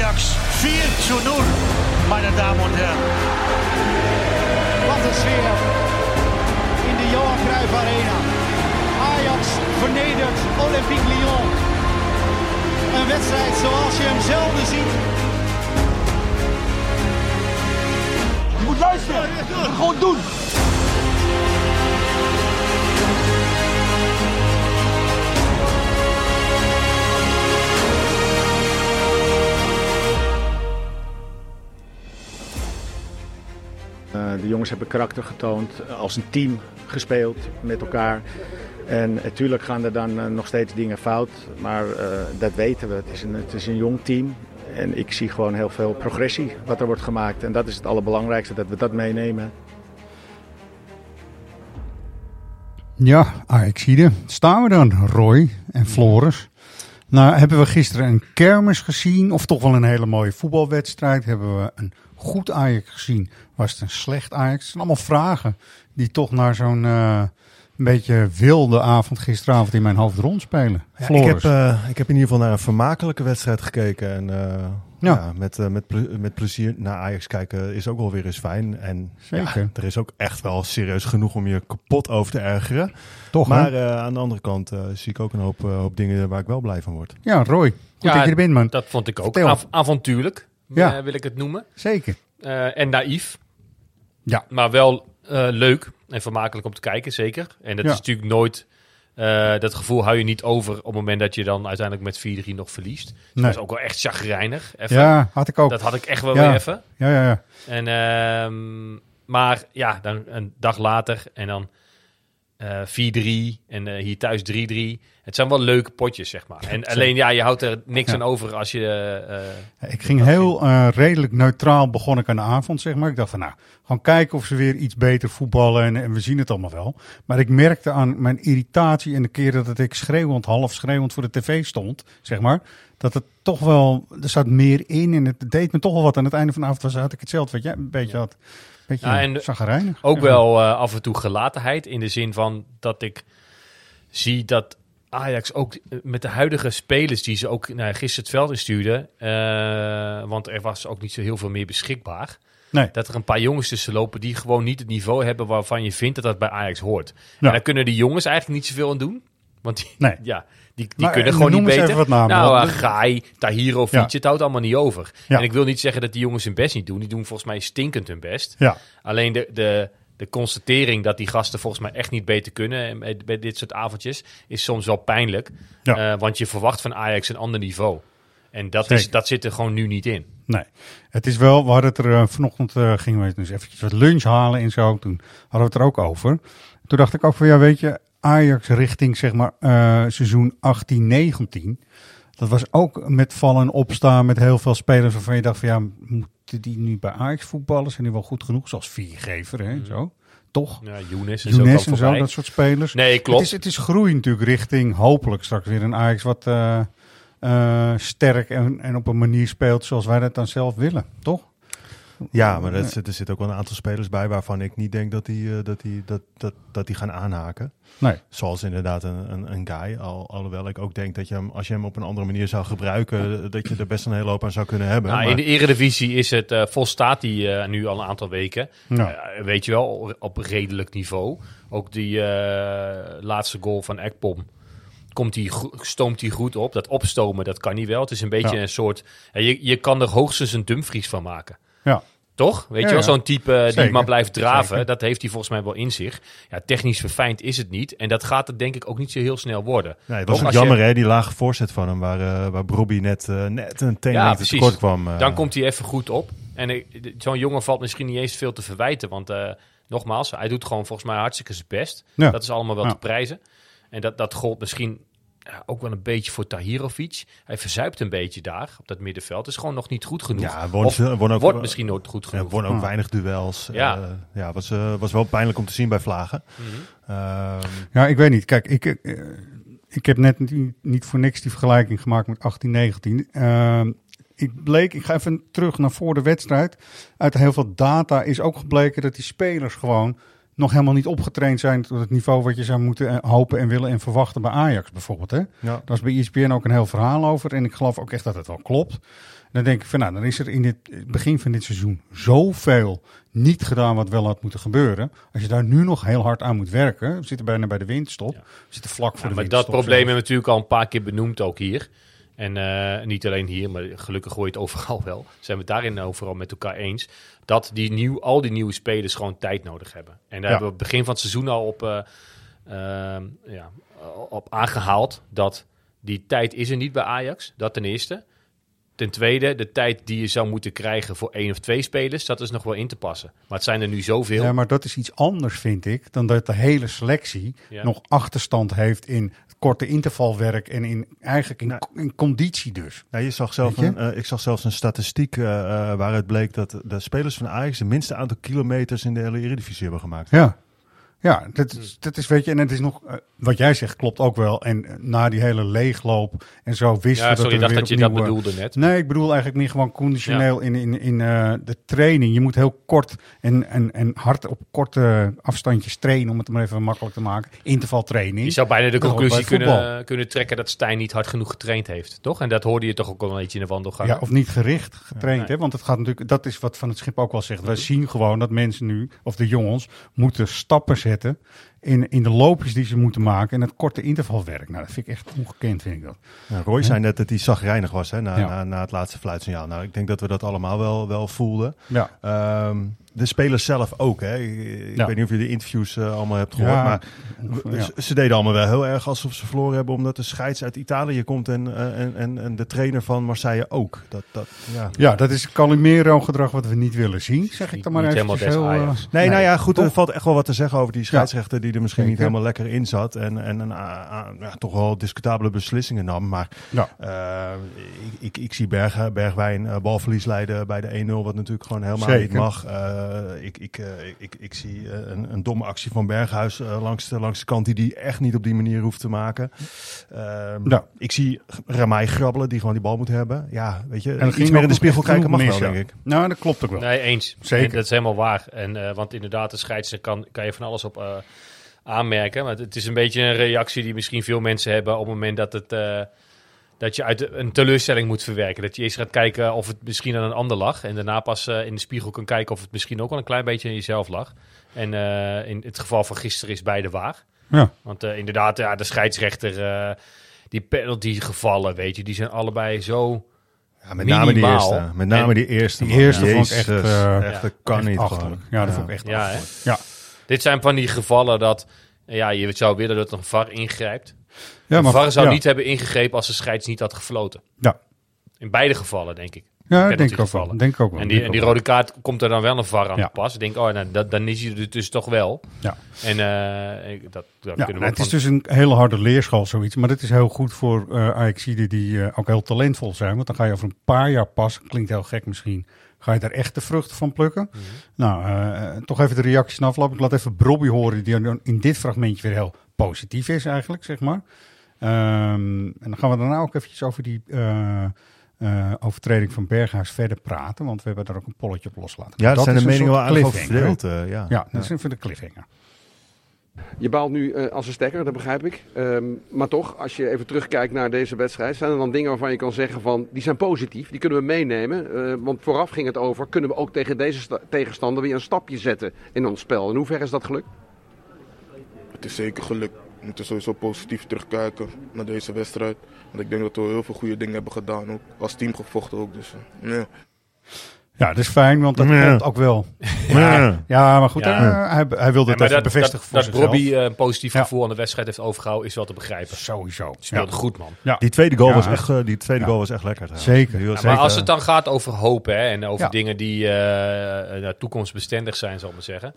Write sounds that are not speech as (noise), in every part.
Ajax 4 zu 0, meine dames en heren. Wat een sfeer in de Johan Cruijff Arena. Ajax vernedert Olympique Lyon. Een wedstrijd zoals je hem zelden ziet. Je moet luisteren, gewoon doen. De jongens hebben karakter getoond, als een team gespeeld met elkaar. En natuurlijk gaan er dan uh, nog steeds dingen fout, maar dat weten we. Het is, een, het is een jong team en ik zie gewoon heel veel progressie wat er wordt gemaakt. En dat is het allerbelangrijkste, dat we dat meenemen. Ja, Ajaxide. Staan we dan, Roy en Floris. Nou, hebben we gisteren een kermis gezien, of toch wel een hele mooie voetbalwedstrijd? Hebben we een goed Ajax gezien? Was het een slecht Ajax? Het zijn allemaal vragen die toch naar zo'n uh, beetje wilde avond gisteravond in mijn hoofd rondspelen. Ja, ik, heb, uh, ik heb in ieder geval naar een vermakelijke wedstrijd gekeken. En uh, ja. ja. met, met, ple met plezier naar Ajax kijken is ook wel weer eens fijn. En Zeker. Ja, er is ook echt wel serieus genoeg om je kapot over te ergeren. Toch, maar aan de andere kant zie ik ook een hoop, hoop dingen waar ik wel blij van word. Ja, Roy. Goed ja, dat je er bent, man. Dat vond ik ook. Av avontuurlijk, ja. wil ik het noemen. Zeker. Uh, en naïef. Ja. Maar wel uh, leuk en vermakelijk om te kijken, zeker. En dat Ja. is natuurlijk nooit... uh, dat gevoel hou je niet over op het moment dat je dan uiteindelijk met 4-3 nog verliest. Dus Nee. Dat is ook wel echt chagrijnig. Even. Ja, had ik ook. Dat had ik echt wel Ja. weer even. Ja, ja, ja. En, ehm, maar ja, dan een dag later en dan eh 4-3 en eh, hier thuis 3-3. Het zijn wel leuke potjes, zeg maar. En alleen, ja, je houdt er niks Ja. aan over als je... eh, Ik ging heel redelijk neutraal begon ik aan de avond, zeg maar. Ik dacht van nou, gewoon kijken of ze weer iets beter voetballen en, en we zien het allemaal wel. Maar ik merkte aan mijn irritatie en de keren dat ik schreeuwend, half schreeuwend voor de tv stond, zeg maar. Dat het toch wel, er zat meer in en het deed me toch wel wat. Aan het einde van de avond was, had ik hetzelfde wat jij een beetje had. Een beetje Ja, en. Ook Ja. wel eh, af en toe gelatenheid in de zin van dat ik zie dat Ajax ook eh, met de huidige spelers die ze ook nou, gisteren het veld instuurden, eh, want er was ook niet zo heel veel meer beschikbaar. Nee. Dat er een paar jongens tussen lopen die gewoon niet het niveau hebben waarvan je vindt dat dat bij Ajax hoort. Ja. En daar kunnen die jongens eigenlijk niet zoveel aan doen. Want die, Nee. (laughs) ja, die, die Maar, kunnen eh, gewoon niet beter. namen. nou, Want- uh, Gai, Tahirovic, Ja. het houdt allemaal niet over. Ja. En ik wil niet zeggen dat die jongens hun best niet doen. Die doen volgens mij stinkend hun best. Ja, Alleen de, de, de constatering dat die gasten volgens mij echt niet beter kunnen en bij, dit soort avondjes is soms wel pijnlijk. Ja. Eh, want je verwacht van Ajax een ander niveau. En dat, is, dat zit er gewoon nu niet in. nee. Het is wel, we hadden het er eh, vanochtend, eh, gingen we dus eventjes wat lunch halen en zo. Toen hadden we het er ook over. Toen dacht ik ook van, ja weet je, Ajax richting zeg maar eh, seizoen 18-19. Dat was ook met vallen en opstaan met heel veel spelers waarvan je dacht van, ja, moeten die nu bij Ajax voetballen? Zijn die wel goed genoeg? Zoals Viergever, hè, zo. Toch? Ja, Younes is ook Younes en zo, dat soort spelers. Nee, klopt. Het is, het is groei natuurlijk richting hopelijk straks weer een Ajax wat eh, eh, sterk en, en op een manier speelt zoals wij dat dan zelf willen, toch? Ja, maar er, zit- er zitten ook wel een aantal spelers bij waarvan ik niet denk dat die, eh, dat die, dat, dat, dat die gaan aanhaken. Nee. Zoals inderdaad een, een, een guy. Al, alhoewel ik ook denk dat je hem, als je hem op een andere manier zou gebruiken, dat je er best een hele hoop aan zou kunnen hebben. Nou, Maar- in de Eredivisie is het, eh volstaat die eh, nu al een aantal weken. Ja. Eh, weet je wel, op redelijk niveau. Ook die eh, laatste goal van Ekpom. Komt die, stoomt hij goed op. Dat opstomen, dat kan hij wel. Het is een beetje Ja. een soort... je, je kan er hoogstens een Dumfries van maken. Ja. Toch? Weet Ja, je wel, ja. zo'n type die maar blijft draven. Zeker. Dat heeft hij volgens mij wel in zich. Ja, technisch verfijnd is het niet. En dat gaat het denk ik ook niet zo heel snel worden. Nee, het was ook je- jammer hè, die lage voorzet van hem, waar, eh waar Brobby net, eh, net een Ja, teenlengte precies. tekort kwam. eh. Dan komt hij even goed op. En zo'n jongen valt misschien niet eens veel te verwijten. Want nogmaals, hij doet gewoon volgens mij hartstikke zijn best. Ja. Dat is allemaal wel Ja. te prijzen. En dat, dat gold misschien ja, ook wel een beetje voor Tahirovic. Hij verzuipt een beetje daar op dat middenveld. Is gewoon nog niet goed genoeg. Ja, won, of ze- won ook, wordt misschien nooit goed ja, genoeg. won ook Ja. weinig duels. Ja. Eh, ja, was, eh, was wel pijnlijk om te zien bij Vlagen. Mhm. Ehm, Ja, ik weet niet. Kijk, ik, eh, ik heb net niet, niet voor niks die vergelijking gemaakt met 1819. Ehm ik bleek, ik ga even terug naar voor de wedstrijd. Uit heel veel data is ook gebleken dat die spelers gewoon nog helemaal niet opgetraind zijn tot het niveau wat je zou moeten eh, hopen en willen en verwachten bij Ajax bijvoorbeeld. Hè? Ja. Daar is bij ESPN ook een heel verhaal over en ik geloof ook echt dat het wel klopt. Dan denk ik van nou, dan is er in het begin van dit seizoen zoveel niet gedaan wat wel had moeten gebeuren. Als je daar nu nog heel hard aan moet werken, we zitten bijna bij de winterstop, we zitten vlak voor Ja, de maar dat probleem hebben we natuurlijk al een paar keer benoemd ook hier. En eh, niet alleen hier, maar gelukkig gooi je het overal wel. Zijn we het daarin overal met elkaar eens. Dat die nieuw, al die nieuwe spelers gewoon tijd nodig hebben. En daar Ja. hebben we het begin van het seizoen al op, eh, ehm, ja, op aangehaald. Dat die tijd is er niet bij Ajax. Dat ten eerste. Ten tweede, de tijd die je zou moeten krijgen voor één of twee spelers, dat is nog wel in te passen. Maar het zijn er nu zoveel. Ja, maar dat is iets anders, vind ik, dan dat de hele selectie Ja. nog achterstand heeft in korte intervalwerk en in eigenlijk in, Nou. in conditie dus. Ja, je zag zelf een, eh, ik zag zelfs een statistiek eh, eh, waaruit bleek dat de spelers van Ajax het minste aantal kilometers in de hele Eredivisie hebben gemaakt. Ja. Ja, dat is, dat is, weet je, en het is nog, eh, wat jij zegt klopt ook wel. En eh, na die hele leegloop en zo wisten ja, we sorry, dat ik dacht dat je dat eh, bedoelde net. Nee, ik bedoel eigenlijk meer gewoon conditioneel in, in, in de training. Je moet heel kort en, en, en hard op korte afstandjes trainen, om het maar even makkelijk te maken. Intervaltraining. Je zou bijna de conclusie bij kunnen, kunnen trekken dat Stijn niet hard genoeg getraind heeft, toch? En dat hoorde je toch ook al een beetje in de wandelgang. Ja, of niet gericht getraind, Nee. hè? Want het gaat natuurlijk, dat is wat Van het Schip ook wel zegt. Wij zien gewoon dat mensen nu, of de jongens, moeten stappen zetten zetten in, in de loopjes die ze moeten maken en het korte intervalwerk. Nou, dat vind ik echt ongekend, vind ik dat. Nou, Roy zei net dat hij zagrijnig was hè, na, Ja. na, na het laatste fluitsignaal. Nou, ik denk dat we dat allemaal wel, wel voelden. Ja. Ehm, de spelers zelf ook. Hè. Ik, Ja. weet niet of je de interviews eh, allemaal hebt gehoord. Ja, maar ja. ze, ze deden allemaal wel heel erg alsof ze verloren hebben. Omdat de scheids uit Italië komt en, eh, en, en, en de trainer van Marseille ook. Dat, dat, ja. Ja, dat is Calimero-gedrag wat we niet willen zien, zeg ik dan maar Niet even. helemaal des Ajax. Nee, nou ja, goed. Er valt echt wel wat te zeggen over die scheidsrechter die er misschien niet helemaal lekker in zat. En, en een ja, toch wel discutabele beslissingen nam. Maar Ja. eh, ik, ik, ik zie Berg, Bergwijn eh, balverlies leiden bij de 1-0. Wat natuurlijk gewoon helemaal Zeker. niet mag. Eh, ik, ik, ik, ik zie een, een domme actie van Berghuis langs, de, langs de kant die die echt niet op die manier hoeft te maken. Ehm, Ja. Ik zie Ramai grabbelen die gewoon die bal moet hebben. Ja, weet je, En iets ging meer in de spiegel kijken mag wel, denk ja. ik. Nou, dat klopt ook wel. Nee, eens. Zeker. En dat is helemaal waar. En, eh, want inderdaad, de scheidsrechter kan, kan je van alles op eh, aanmerken. Maar het is een beetje een reactie die misschien veel mensen hebben op het moment dat, het, eh, dat je uit een teleurstelling moet verwerken. Dat je eerst gaat kijken of het misschien aan een ander lag. En daarna pas eh, in de spiegel kan kijken of het misschien ook wel een klein beetje aan jezelf lag. En eh, in het geval van gisteren is beide waar. Ja. Want eh, inderdaad, ja, de scheidsrechter, eh, die penalty gevallen, weet je, die zijn allebei zo... Ja, met name die eerste. Met name En die eerste. die eerste vond ik echt, echt, ja, kan Echt niet. Ja, dat vond ik echt Ja. Ja. Dit zijn van die gevallen dat ja, je zou willen dat een VAR ingrijpt. Ja, de VAR zou ja. niet hebben ingegrepen als de scheids niet had gefloten. Ja, In beide gevallen, denk ik. ja penalty denk ik ook wel. Denk ik ook wel. En die, en die rode kaart komt er dan wel een VAR aan Ja. te pas. Ik denk, oh, nou, dat, dan is hij er dus toch wel. Ja. En eh, ik- dat, dat Ja, kunnen we het is dus een hele harde leerschool zoiets. Maar dat is heel goed voor Ajaxiden die eh, ook heel talentvol zijn. Want dan ga je over een paar jaar pas, klinkt heel gek misschien, ga je daar echt de vruchten van plukken. Mhm. Nou, eh, toch even de reacties na afloop. Ik laat even Brobby horen, die dan in dit fragmentje weer heel positief is eigenlijk, zeg maar. Ehm, en dan gaan we daarna ook eventjes over die eh, eh, overtreding van Berghuis verder praten. Want we hebben daar ook een polletje op loslaten. Ja, daar zijn de meningen wel aardig over verdeeld. ja. dat is even de cliffhanger. Je baalt nu eh, als een stekker, dat begrijp ik. Ehm, maar toch, als je even terugkijkt naar deze wedstrijd, zijn er dan dingen waarvan je kan zeggen van die zijn positief, die kunnen we meenemen. Eh, want vooraf ging het over, kunnen we ook tegen deze sta- tegenstander weer een stapje zetten in ons spel. In hoeverre is dat gelukt? Het is zeker gelukt. We moeten sowieso positief terugkijken naar deze wedstrijd. Want ik denk dat we heel veel goede dingen hebben gedaan. Ook als team gevochten ook. Dus, ja. Ja, dat is fijn, want dat Ja. klopt ook wel. Ja. Ja, maar goed, Ja. eh, hij, hij wilde het dat, bevestigen dat, voor dat zichzelf. Robbie eh, een positief Ja. gevoel aan de wedstrijd heeft overgehouden, is wel te begrijpen. Sowieso. Speelde Ja. goed, man. Ja. Die tweede goal, Ja. was, echt, eh, die tweede Ja. goal was echt lekker. trouwens. Zeker. Was maar als eh, het dan gaat over hoop hè, en over Ja. dingen die eh, eh, toekomstbestendig zijn, zal ik maar zeggen.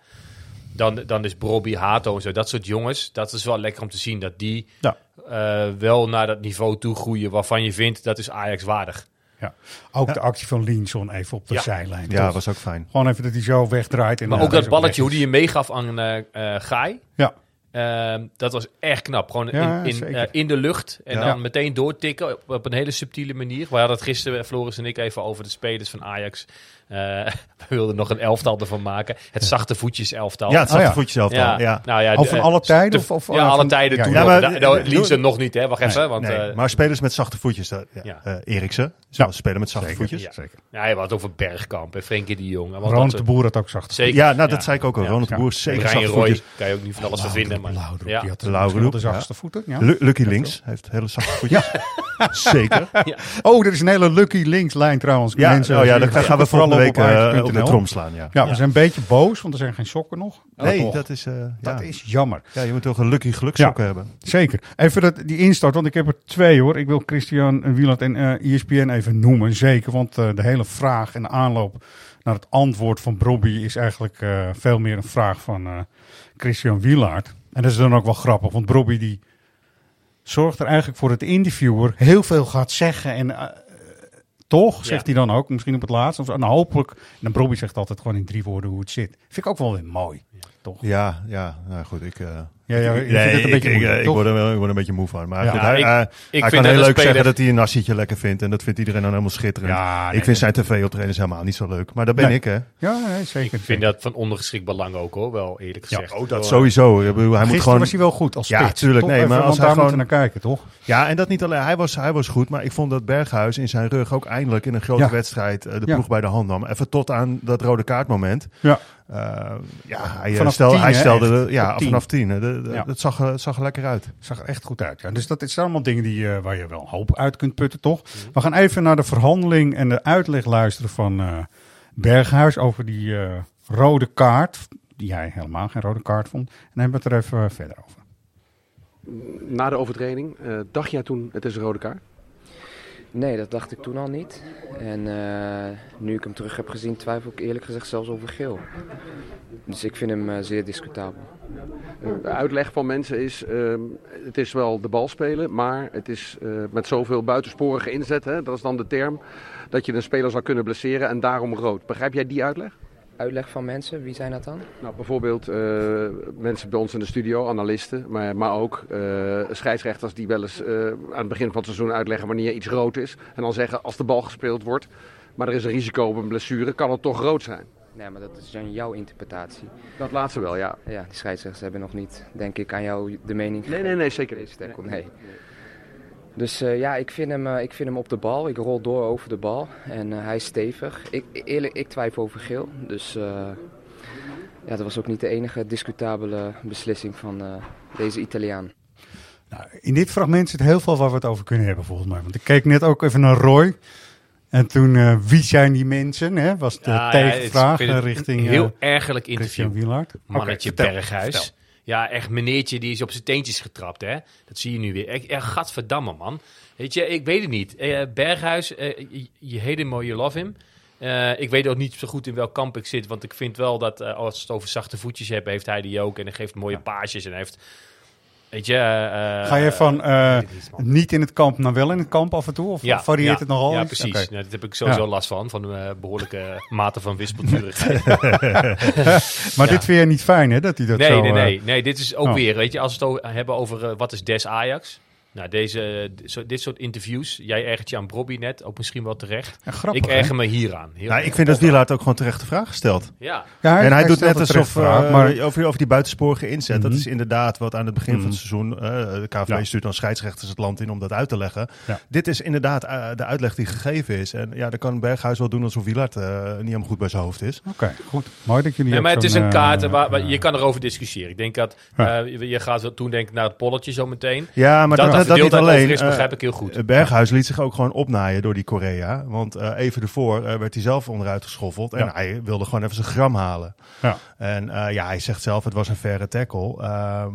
Dan, dan is Bobby, Hato en zo, dat soort jongens, dat is wel lekker om te zien. Dat die Ja. eh, wel naar dat niveau toe groeien waarvan je vindt dat is Ajax waardig. Ja. Ook de actie van Linson even op de Ja. zijlijn. Ja, toch? was ook fijn. Gewoon even dat hij zo wegdraait. En Maar ook dat balletje, hoe die je meegaf aan eh eh Gaai, Ja, ehm, dat was echt knap. Gewoon Ja, in, in, eh, in de lucht en Ja. dan meteen doortikken op, op een hele subtiele manier. We hadden het gisteren, Floris en ik, even over de spelers van Ajax. (laughs) we wilden nog een elftal ervan maken. Het zachte voetjes elftal. Ja, het Oh, zachte ja. voetjes elftal. Ja. Ja, nou ja, Of van alle tijden? de- Of, of, ja, eh, alle van- tijden ja, toen ja. nog. maar- Da- nou, eh, Links doe- nog niet, hè? Wacht even. Want, Nee, eh, maar spelers met zachte voetjes. dat- Ja. Ja. Eh, Eriksen, Ja. spelen met zachte Zeker, voetjes. Zeker. ja, hij had over Bergkamp en Frenkie de Jong. Want Ronald dat- de Boer had ook zacht. Zeker. Ja, nou, dat zei ik ook al. Ja. Ronald de. Boer, zeker zachte voetjes. kan je ook niet van alles van vinden. Maar, die had De zachtste voeten. Lucky Links heeft hele zachte voetjes. (laughs) Zeker. Oh, er is een hele lucky linkslijn trouwens. Ja, Mensen, oh daar gaan we vooral week op eh, op de trom slaan. Ja, Ja, we zijn een beetje boos, want er zijn geen sokken nog. Nee, toch. dat is, eh, dat ja. is jammer. ja, je moet toch een lucky geluksokken hebben. Zeker. Even dat, die instart, want ik heb er twee hoor. Ik wil Christian Wieland en eh ESPN even noemen. Zeker, want eh, de hele vraag en de aanloop naar het antwoord van Brobby is eigenlijk eh, veel meer een vraag van eh, Christian Wielaert. En dat is dan ook wel grappig, want Brobby die zorgt er eigenlijk voor dat de interviewer heel veel gaat zeggen. En eh, toch, zegt hij dan ook, misschien op het laatst. Of, en hopelijk, en dan Brobby zegt altijd gewoon in drie woorden hoe het zit. Vind ik ook wel weer mooi. Toch? Ja, ja, nou goed, ik... eh, Ja, ja, ik- vindt het een ik- word er wel, ik word er een beetje moe van. Maar Ja. goed, Ja, hij, ik- hij- ik hij vind kan heel leuk speler- zeggen dat hij een nassietje lekker vindt. En dat vindt iedereen dan helemaal schitterend. Ja, nee, ik vind zijn tv-optredens helemaal niet zo leuk. Maar dat ben Nee. ik, hè. Ja, nee, zeker. Ik vind dat van ondergeschikt belang ook hoor, wel eerlijk gezegd. Oh, dat sowieso. Hij moet gewoon... was hij wel goed als Ja, spits. tuurlijk, toch? nee, maar als want hij daar gewoon- naar kijken, toch? Ja, en dat niet alleen. Hij was, hij was goed, maar ik vond dat Berghuis in zijn rug ook eindelijk in een grote Ja. wedstrijd eh, de Ja. ploeg bij de hand nam. Even tot aan dat rode kaartmoment. Ja. Eh, ja, hij, eh, Vanaf tien, hij stelde ja, tien. vanaf tien. De, de- Ja. Het, zag, er- het zag er lekker uit. Zag er echt goed uit. Ja. Dus dat is allemaal dingen die, eh, waar je wel hoop uit kunt putten, toch? We gaan even naar de verhandeling en de uitleg luisteren van eh, Berghuis over die eh, rode kaart. Die hij helemaal geen rode kaart vond. En dan hebben we het er even verder over. Na de overtreding, eh, dacht jij toen het is een rode kaart? Nee, dat dacht ik toen al niet. En eh, nu ik hem terug heb gezien, twijfel ik eerlijk gezegd zelfs over geel. Dus ik vind hem eh, zeer discutabel. De uitleg van mensen is, ehm, het is wel de bal spelen, maar het is eh, met zoveel buitensporige inzet, hè, dat is dan de term, dat je een speler zou kunnen blesseren en daarom rood. Begrijp jij die uitleg? Uitleg van mensen, wie zijn dat dan? Nou, bijvoorbeeld eh, mensen bij ons in de studio, analisten, maar, maar ook eh, scheidsrechters die wel eens eh, aan het begin van het seizoen uitleggen wanneer iets rood is. En dan zeggen als de bal gespeeld wordt, maar er is een risico op een blessure, kan het toch rood zijn. Nee, maar dat is dan jouw interpretatie. Dat laatste wel, ja. Ja, die scheidsrechters hebben nog niet, denk ik, aan jou de mening Nee, nee, nee, zeker niet. tackle, nee. Dus eh, ja, ik vind, hem, eh, ik vind hem op de bal. Ik rol door over de bal. En eh, hij is stevig. Ik, eerlijk, ik twijfel over geel. Dus eh, ja, dat was ook niet de enige discutabele beslissing van eh, deze Italiaan. Nou, in dit fragment zit heel veel waar we het over kunnen hebben, volgens mij. Want ik keek net ook even naar Roy. En toen, eh, wie zijn die mensen? Hè, was de Ja, ja, tegenvraag het richting een heel ergerlijk interview. Christian Wielaert. Mannetje vertel, Berghuis. vertel. Ja, echt meneertje die is op zijn teentjes getrapt, hè. Dat zie je nu weer. Echt, echt gadverdamme, man. Weet je, ik weet het niet. Eh, Berghuis, eh, je, je hate him or you love him. Eh, ik weet ook niet zo goed in welk kamp ik zit. Want ik vind wel dat eh, als het over zachte voetjes hebben, heeft hij die ook. En hij geeft mooie paasjes. En hij heeft, weet je... eh, Ga je van eh, weet ik niet, in het kamp naar wel in het kamp af en toe? Of varieert ja, het nogal? Ja, eens? precies. Nou, daar heb ik sowieso Ja. last van. Van eh, behoorlijke (laughs) mate van wispelturigheid. (laughs) Maar Ja. dit vind je niet fijn, hè? Dat hij dat nee, zo... nee, eh, nee, nee. Dit is ook oh. weer, weet je, als we het hebben over eh, wat is des Ajax. Nou, deze, zo, dit soort interviews. Jij ergert je aan Bobby net, ook misschien wel terecht. ja, grappig, ik hè? erger me hieraan. Heel Nou, ik vind dat Wielaert ook gewoon terecht de vraag stelt. Ja, Ja, en hij doet net alsof vraag, eh, maar over, over die buitensporige inzet. Dat Mhm. is inderdaad wat aan het begin van Mhm. het seizoen. eh, de KVB Ja. stuurt dan scheidsrechters het land in om dat uit te leggen. Ja. Dit is inderdaad eh, de uitleg die gegeven is. En ja, dan kan Berghuis wel doen alsof Wielaert eh, niet helemaal goed bij zijn hoofd is. Oké, goed. Mooi dat jullie nee, maar het is een kaart waar, waar- je kan erover discussiëren. Ik denk dat Ja. eh, je, je gaat wel toen denken naar het polletje zo meteen. Ja, maar dat dat, niet alleen. is, eh, begrijp ik heel goed. Eh, Berghuis liet zich ook gewoon opnaaien door die Korea. Want eh, even ervoor werd hij zelf onderuit geschoffeld. En Ja. hij wilde gewoon even zijn gram halen. Ja. En ja, hij zegt zelf, het was een verre tackle. Ehm,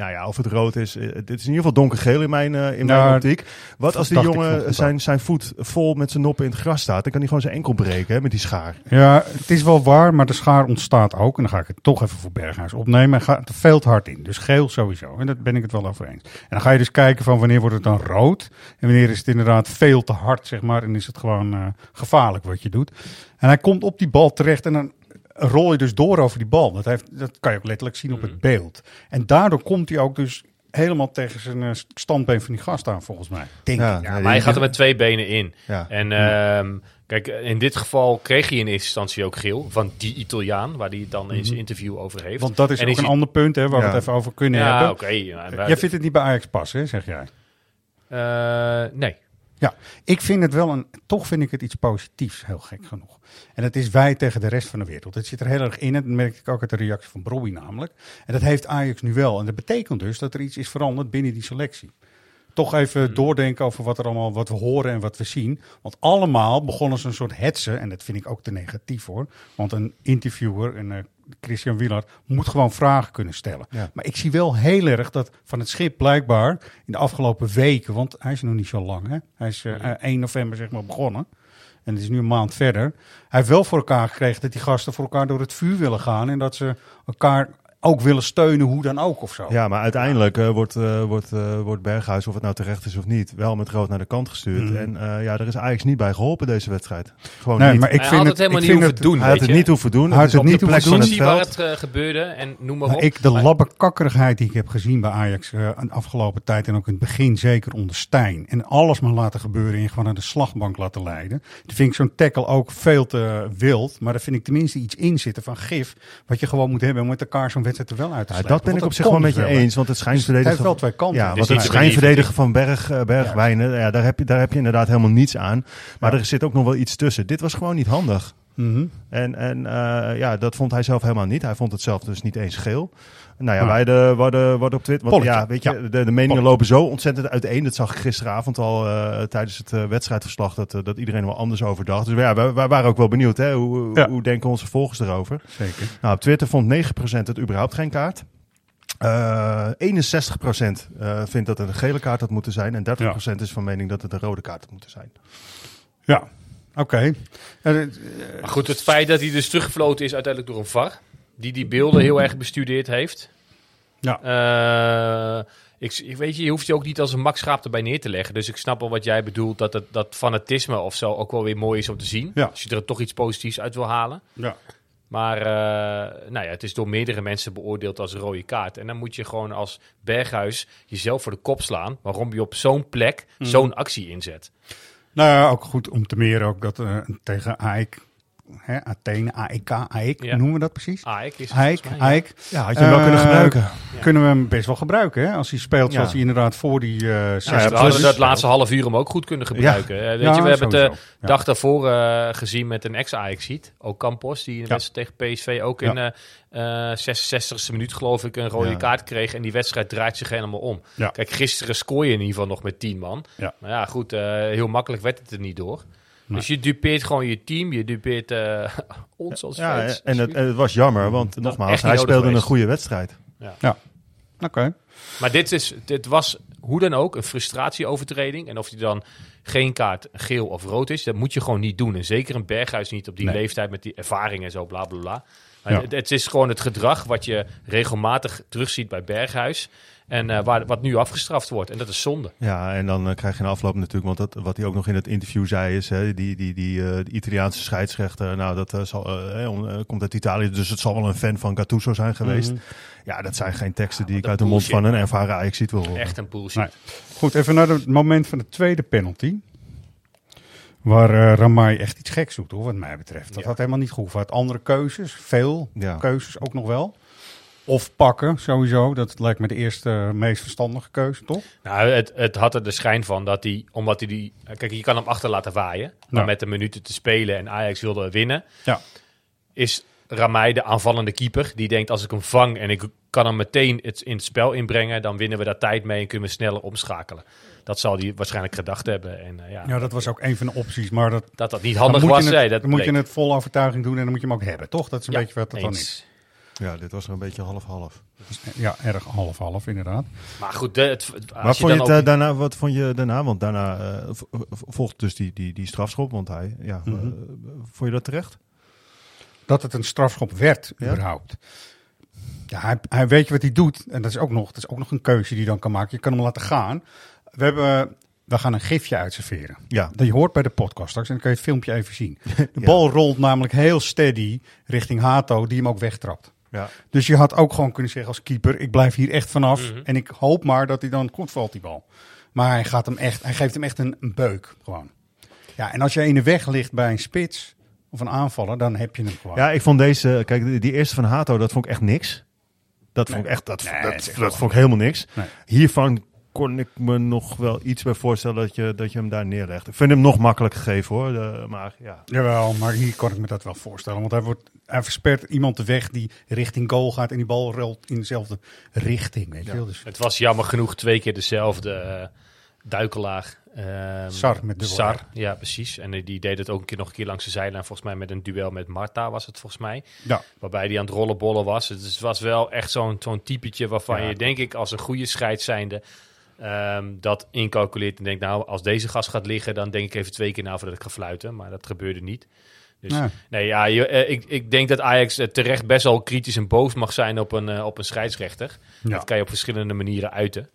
nou ja, of het rood is, eh, dit is in ieder geval donkergeel in mijn, eh, in Nou, mijn optiek. Wat als die jongen zijn, zijn voet vol met zijn noppen in het gras staat, dan kan hij gewoon zijn enkel breken hè, met die schaar. Ja, het is wel waar, maar de schaar ontstaat ook. En dan ga ik het toch even voor Berghuis opnemen. Hij gaat er veel te hard in. Dus geel sowieso. En daar ben ik het wel over eens. En dan ga je dus kijken van wanneer wordt het dan rood. En wanneer is het inderdaad veel te hard, zeg maar. En is het gewoon eh, gevaarlijk wat je doet. En hij komt op die bal terecht en dan rol je dus door over die bal. Dat, heeft, dat kan je ook letterlijk zien op het beeld. En daardoor komt hij ook dus helemaal tegen zijn uh, standbeen van die gast aan, volgens mij. Denk ja, ja, maar hij gaat er met twee benen in. Ja. En uh, kijk, in dit geval kreeg hij in eerste instantie ook geel van die Italiaan, waar hij het dan in zijn mhm. interview over heeft. Want dat is en ook een ander punt, hè, waar we het even over kunnen ja, hebben. oké. Okay, jij vindt het niet bij Ajax passen, zeg jij? Uh, nee. Ja, ik vind het wel een, toch vind ik het iets positiefs, heel gek genoeg. En dat is wij tegen de rest van de wereld. Het zit er heel erg in. Dat merk ik ook uit de reactie van Brobby namelijk. En dat heeft Ajax nu wel. En dat betekent dus dat er iets is veranderd binnen die selectie. Toch even hmm. doordenken over wat, er allemaal, wat we horen en wat we zien. Want allemaal begonnen ze een soort hetsen. En dat vind ik ook te negatief hoor. Want een interviewer, een uh, Christian Wieler, moet gewoon vragen kunnen stellen. Maar ik zie wel heel erg dat van het schip blijkbaar in de afgelopen weken. Want hij is nog niet zo lang. Hè? Hij is uh, eh, 1 november zeg maar begonnen. En het is nu een maand verder. Hij heeft wel voor elkaar gekregen dat die gasten voor elkaar door het vuur willen gaan. En dat ze elkaar ook willen steunen, hoe dan ook of zo. Ja, maar uiteindelijk uh, wordt, uh, wordt, uh, wordt Berghuis, of het nou terecht is of niet, wel met rood naar de kant gestuurd. Mm. En ja, er is eigenlijk niet bij geholpen deze wedstrijd. Gewoon nee, niet. Maar ik hij vind had het, het helemaal niet hoeven het, doen. Hij had het niet hoeven doen. Hij had het, niet hoeven doen. Zie waar het gebeurde en noem maar op. Ik, de labbekakkerigheid die ik heb gezien bij Ajax de afgelopen tijd en ook in het begin zeker onder Stijn. En alles maar laten gebeuren en gewoon naar de slagbank laten leiden. Dan vind ik zo'n tackle ook veel te wild. Maar daar vind ik tenminste iets in zitten van gif. Wat je gewoon moet hebben om met elkaar zo'n wedstrijd er wel uit te ja, dat ben ik op zich wel met je eens. Want het schijnverdedigen. Dus het heeft wel twee kanten. Ja, want het schijnverdedigen van Berg, uh, Bergwijnen, ja, daar, heb je, daar heb je inderdaad helemaal niets aan. Maar er zit ook nog wel iets tussen. Dit was gewoon niet handig. Mm -hmm. En, en uh, ja, dat vond hij zelf helemaal niet. Hij vond het zelf dus niet eens geel. Nou ja, wij de, worden, worden op Twitter. Want, ja, weet je, ja. de, de meningen lopen zo ontzettend uiteen. Dat zag ik gisteravond al uh, tijdens het uh, wedstrijdverslag. Dat, uh, dat iedereen er wel anders over dacht. Dus ja, wij, wij waren ook wel benieuwd. Hè? Hoe, ja. hoe denken onze volgers erover? Zeker. Nou, op Twitter vond 9% het überhaupt geen kaart. Uh, 61% uh, vindt dat het een gele kaart had moeten zijn. En 30% ja. is van mening dat het een rode kaart had moeten zijn. Ja, oké. Okay. Uh, maar goed, het feit dat hij dus teruggefloten is uiteindelijk door een VAR. Die die beelden heel erg bestudeerd heeft. Ja. Uh, ik, weet je, je hoeft je ook niet als een makschaap erbij neer te leggen. Dus ik snap wel wat jij bedoelt, dat het, dat fanatisme of zo ook wel weer mooi is om te zien. Ja. Als je er toch iets positiefs uit wil halen. Ja. Maar uh, nou ja, het is door meerdere mensen beoordeeld als een rode kaart. En dan moet je gewoon als Berghuis jezelf voor de kop slaan. Waarom je op zo'n plek mm. zo'n actie inzet. Nou ja, ook goed om te meer ook dat uh, tegen AEK Hè, Athene, AEK, AEK, ja. noemen we dat precies? AEK is AEK, AEK. Ja, had je hem wel kunnen gebruiken. Ja. Kunnen we hem best wel gebruiken, hè? Als hij speelt zoals hij inderdaad voor die uh, ja, We hadden dat laatste half uur hem ook goed kunnen gebruiken. Uh, weet je, we hebben het de dag daarvoor uh, gezien met een ex-AEK-ziet. Ook Campos, die in de wedstrijd tegen PSV ook in uh, 66e minuut geloof ik een rode kaart kreeg. En die wedstrijd draait zich helemaal om. Kijk, gisteren scoor je in ieder geval nog met 10 man. Maar ja, goed, heel makkelijk werd het er niet door. Dus je dupeert gewoon je team, je dupeert uh, (laughs) ons als ja, fans. En het, het, was jammer, want dat nogmaals, hij speelde geweest. een goede wedstrijd. Ja, ja. oké. Okay. Maar dit, is, dit was hoe dan ook een frustratieovertreding. En of die dan geen kaart geel of rood is, dat moet je gewoon niet doen. En zeker een Berghuis niet op die nee. leeftijd met die ervaring en zo, bla bla bla. Ja. Het, het, is gewoon het gedrag wat je regelmatig terugziet bij Berghuis. En uh, waar, wat nu afgestraft wordt. En dat is zonde. Ja, en dan uh, krijg je een afloop natuurlijk. Want dat, wat hij ook nog in het interview zei is... Hè, die, die, die, uh, die Italiaanse scheidsrechter... Nou, dat zal, komt uit Italië. Dus het zal wel een fan van Gattuso zijn geweest. Mm -hmm. Ja, dat zijn geen teksten ja, die ik uit de mond van een ervaren Ajax ziet wil horen. Echt een bullshit. Nee. Goed, even naar het moment van de tweede penalty. Waar uh, Ramai echt iets geks doet, hoor, wat mij betreft. Dat ja. had helemaal niet goed. Wat andere keuzes, veel ja. keuzes ook nog wel. Of pakken, sowieso. Dat lijkt me de eerste meest verstandige keuze, toch? Nou, het, het had er de schijn van dat hij, omdat hij die... Kijk, je kan hem achter laten waaien. Maar ja. met de minuten te spelen en Ajax wilde winnen... Ja. Is Ramai de aanvallende keeper. Die denkt, als ik hem vang en ik kan hem meteen het, in het spel inbrengen... dan winnen we daar tijd mee en kunnen we sneller omschakelen. Dat zal hij waarschijnlijk gedacht hebben. En, uh, ja, ja, dat was ook een van de opties. Maar dat, dat, dat niet handig was, het, nee, dat dan moet je het vol overtuiging doen en dan moet je hem ook hebben, toch? Dat is een ja, beetje wat het dan is. Ja, dit was er een beetje half-half. Ja, erg half-half inderdaad. Maar goed, de, het, maar vond je het, ook... daarna, wat vond je daarna? Want daarna uh, volgt dus die, die, die strafschop, want hij, ja, mm -hmm. uh, vond je dat terecht? Dat het een strafschop werd, ja? überhaupt. Ja, hij, hij weet je wat hij doet. En dat is, ook nog, dat is ook nog een keuze die hij dan kan maken. Je kan hem laten gaan. We hebben we gaan een gifje uitserveren. Ja. Dat je hoort bij de podcast straks en dan kan je het filmpje even zien. (laughs) De ja. bal rolt namelijk heel steady richting Hato, die hem ook wegtrapt. Ja. Dus je had ook gewoon kunnen zeggen als keeper, ik blijf hier echt vanaf. Mhm. En ik hoop maar dat hij dan goed valt, die bal. Maar hij, gaat hem echt, hij geeft hem echt een, een beuk, gewoon. Ja, en als je in de weg ligt bij een spits of een aanvaller, dan heb je hem gewoon. Ja, ik vond deze, kijk, die, die eerste van Hato, dat vond ik echt niks. Dat vond Nee. ik echt, dat, Nee, dat, dat vond ik helemaal niks. Nee. Hiervan kon ik me nog wel iets bij voorstellen dat je, dat je hem daar neerlegt. Ik vind hem nog makkelijk gegeven hoor, de- maar ja. Jawel, maar hier kan ik me dat wel voorstellen. Want hij, wordt, hij verspert iemand de weg die richting goal gaat en die bal rolt in dezelfde richting. Weet je wel? Dus Het was jammer genoeg twee keer dezelfde eh, duikelaar. Ehm, Sar met Sar, R. ja precies. En die deed het ook een keer, nog een keer langs de zijlijn. Volgens mij met een duel met Marta was het volgens mij. Ja. Waarbij hij aan het rollenbollen was. Dus het was wel echt zo'n zo'n typetje waarvan Ja. je denk ik als een goede scheids zijnde ehm, dat incalculeert. En denkt nou als deze gast gaat liggen dan denk ik even twee keer na voordat ik ga fluiten. Maar dat gebeurde niet. Dus Ja. nee, ja, je, eh, ik, ik denk dat Ajax eh, terecht best wel kritisch en boos mag zijn op een, eh, op een scheidsrechter. Ja. Dat kan je op verschillende manieren uiten.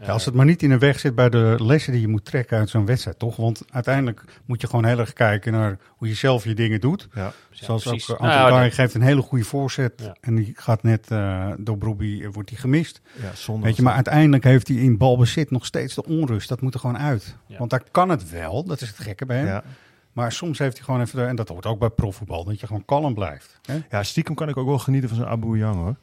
Ja, als het maar niet in de weg zit bij de lessen die je moet trekken uit zo'n wedstrijd, toch? Want uiteindelijk moet je gewoon heel erg kijken naar hoe je zelf je dingen doet. Ja. Zoals ook precies. Nou Anton ja, Kai dat- geeft een hele goede voorzet Ja. en die gaat net eh, door Brobbey eh, wordt die gemist. Ja, zonde Weet je, maar uiteindelijk heeft hij in balbezit nog steeds de onrust. Dat moet er gewoon uit. Ja. Want daar kan het wel, dat is het gekke bij hem. Ja. Maar soms heeft hij gewoon even, de- en dat hoort ook bij profvoetbal, dat je gewoon kalm blijft. Hè? ja, stiekem kan ik ook wel genieten van zo'n Abu Yang hoor.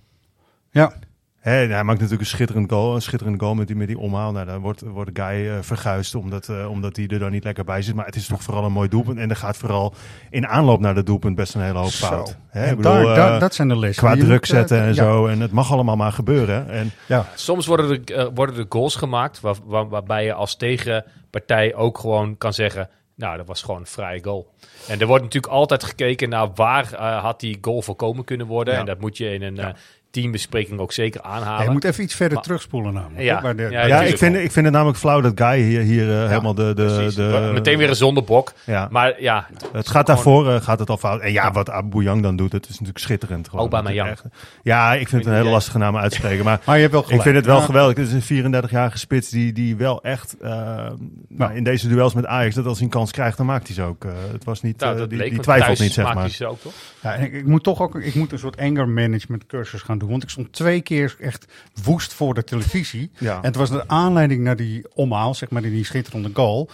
Ja, Hij maakt natuurlijk een schitterend goal, een schitterende goal met die, met die omhaal. Nou, dan wordt, wordt de guy eh, verguisd omdat, eh, omdat hij er dan niet lekker bij zit. Maar het is toch vooral een mooi doelpunt. En er gaat vooral in aanloop naar dat doelpunt best een hele hoop fout. Hè, En ik bedoel, daar, eh, daar- dat zijn de lessen. qua druk zetten en ja. zo. En het mag allemaal maar gebeuren. En Ja, Soms worden er, worden er goals gemaakt waar, waar- waarbij je als tegenpartij ook gewoon kan zeggen... Nou, dat was gewoon een vrije goal. En er wordt natuurlijk altijd gekeken naar waar eh, had die goal voorkomen kunnen worden. Ja. En dat moet je in een eh, teambespreking ook zeker aanhalen. Ja, je moet even iets verder Maar- terugspoelen namelijk. Ja, de- ja, ik vind, ik vind het namelijk flauw dat Guy hier, hier eh, helemaal de... de, de Meteen weer een zondebok. Ja. Maar ja, Het gaat daarvoor eh, gaat het al fout. En ja, wat Abu Yang dan doet, het is natuurlijk schitterend. Gewoon. Is echt- Ja, ik vind het een hele lastige naam uitspreken. Maar (laughs) Maar je hebt wel gelijk. ik vind het wel geweldig. Het is een 34-jarige spits die, die wel echt eh, nou, in deze duels met Ajax, dat als hij een kans krijgt, dan maakt hij ze ook. Het was niet, nou, dat die, die twijfelt thuis niet, zeg maakt maar. hij ze ook, toch? Ja, en ik, ik moet toch ook ik moet een soort anger management cursus gaan doen. Want ik stond twee keer echt woest voor de televisie. Ja. En het was de aanleiding naar die omhaal, zeg maar, die, die schitterende goal.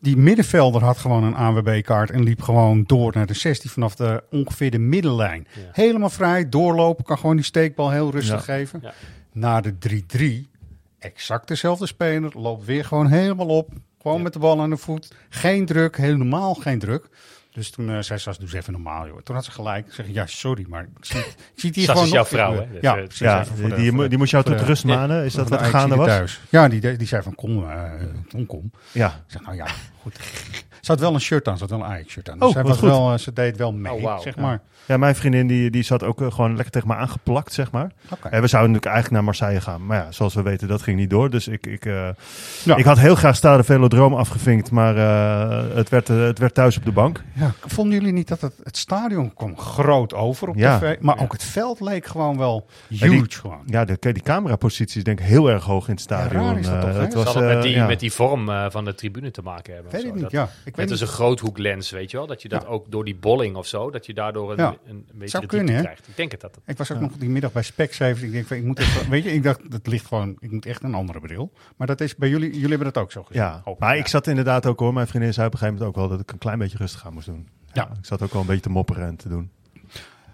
Die middenvelder had gewoon een ANWB-kaart en liep gewoon door naar de 16 vanaf de, ongeveer de middenlijn. Helemaal vrij, doorlopen, kan gewoon die steekbal heel rustig Ja. geven. Na de 3-3, exact dezelfde speler, loopt weer gewoon helemaal op. Gewoon met de bal aan de voet. Geen druk, helemaal geen druk. Dus toen eh, zei Sas, doe eens even normaal, joh. Toen had ze gelijk. Ik zeg, ja, sorry, maar ik zie, ik zie het hier Sas gewoon is jouw vrouw, hè? Dus, Ja, eh, precies. Ja, even voor die, de- die, de- moest jou tot rust manen. Is dat wat de gaande was? Thuis. Ja, die, die zei van, kom, eh Tom, kom. Ja. Ik zeg, nou ja, goed. Ze had wel een shirt aan, ze had wel een Ajax-shirt aan. Oh, Dus zij wat was goed. wel, eh, ze deed wel mee, Oh, wauw. zeg Ja. maar. ja, mijn vriendin die, die zat ook eh, gewoon lekker tegen me aangeplakt, zeg maar. Oké. En we zouden natuurlijk eigenlijk naar Marseille gaan. Maar ja, zoals we weten, dat ging niet door. Dus ik, ik, eh, Ja. ik had heel graag Stade Velodroom afgevinkt. Maar eh, het, werd, het werd thuis op de bank. Ja, vonden jullie niet dat het, het stadion kwam groot over op Ja. tv? Maar Ja. ook het veld leek gewoon wel die- huge gewoon. Ja, de, die camerapositie is denk ik heel erg hoog in het stadion. raar is dat Eh, toch, het Zal was, het met die, ja. met die vorm eh, van de tribune te maken hebben? Weet ik niet, Dat- ja. Ik Net als niet. een groothoeklens, weet je wel? Dat je dat Ja. ook door die bolling of zo, dat je daardoor een, Ja. een, een beetje Zou kunnen, hè? krijgt. Ik denk het dat het. Ik was ook nog die middag bij Specsavers. Ik denk, van, ik moet even, (laughs) weet je, ik dacht, dat ligt gewoon, ik moet echt een andere bril. Maar dat is bij jullie, jullie hebben dat ook zo gezien. Ja, maar ja. ik zat inderdaad ook hoor. Mijn vriendin zei op een gegeven moment ook wel dat ik een klein beetje rustig aan moest doen. Ja. ik zat ook wel een beetje te mopperen en te doen.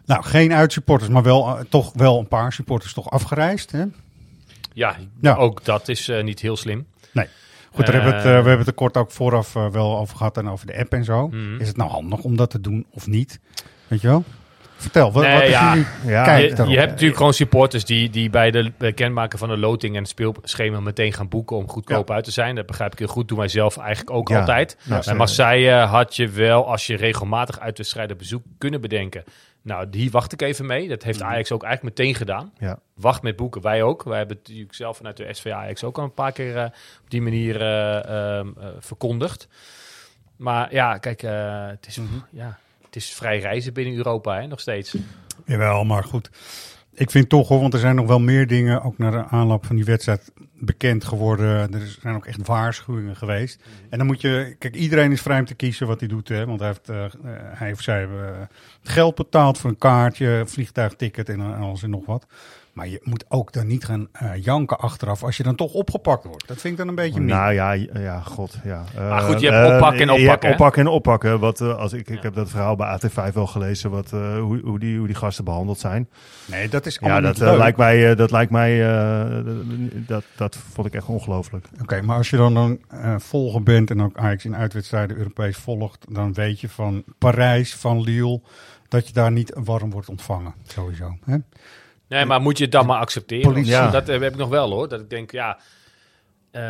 Nou, geen uitsupporters, maar wel eh, toch wel een paar supporters toch afgereisd. Hè? Ja, Ja. ook dat is eh, niet heel slim. Goed, daar hebben we, het, eh, Eh, we hebben het er kort ook vooraf eh, wel over gehad en over de app en zo. Mhm. Is het nou handig om dat te doen of niet? Weet je wel? Vertel, wat, Nee, wat is ja. jullie Ja, kijk je, hebt natuurlijk gewoon supporters die, die bij de bekendmaken van de loting en het speelschema meteen gaan boeken om goedkoop uit te zijn. Dat begrijp ik heel goed. Doen wij zelf eigenlijk ook Ja. altijd. Ja, Bij Marseille had je wel, als je regelmatig uitwedstrijden bezoekt, kunnen bedenken. Nou, die wacht ik even mee. Dat heeft Ajax ook eigenlijk meteen gedaan. Ja. Wacht met boeken. Wij ook. Wij hebben het natuurlijk zelf vanuit de SV Ajax ook al een paar keer eh, op die manier eh, ehm, eh, verkondigd. Maar ja, kijk, het, is, ja, het is vrij reizen binnen Europa hè, nog steeds. Jawel, maar goed. Ik vind toch hoor, want er zijn nog wel meer dingen, ook naar de aanloop van die wedstrijd, bekend geworden. Er zijn ook echt waarschuwingen geweest. En dan moet je, kijk, iedereen is vrij om te kiezen wat hij doet. Hè, want hij, heeft, uh, hij of zij hebben uh, geld betaald voor een kaartje, vliegtuigticket en alles en nog wat. Maar je moet ook dan niet gaan uh, janken achteraf als je dan toch opgepakt wordt. Dat vind ik dan een beetje Nou ja, ja, god, ja. Uh, maar goed, je hebt oppakken en oppakken. Je oppakken en oppakken. Wat, uh, als ik, ik heb dat verhaal bij AT5 wel gelezen, wat, hoe, hoe, die, hoe die gasten behandeld zijn. Nee, dat is Ja, dat lijkt mij, dat lijkt mij, dat, dat vond ik echt ongelooflijk. Oké, okay, maar als je dan een volger bent en ook Ajax in uitwedstrijden Europees volgt, dan weet je van Parijs, van Lille, dat je daar niet warm wordt ontvangen, sowieso. Hè? Nee, maar moet je het dan maar accepteren? Ja. Dat heb ik nog wel hoor. Dat ik denk, ja, uh,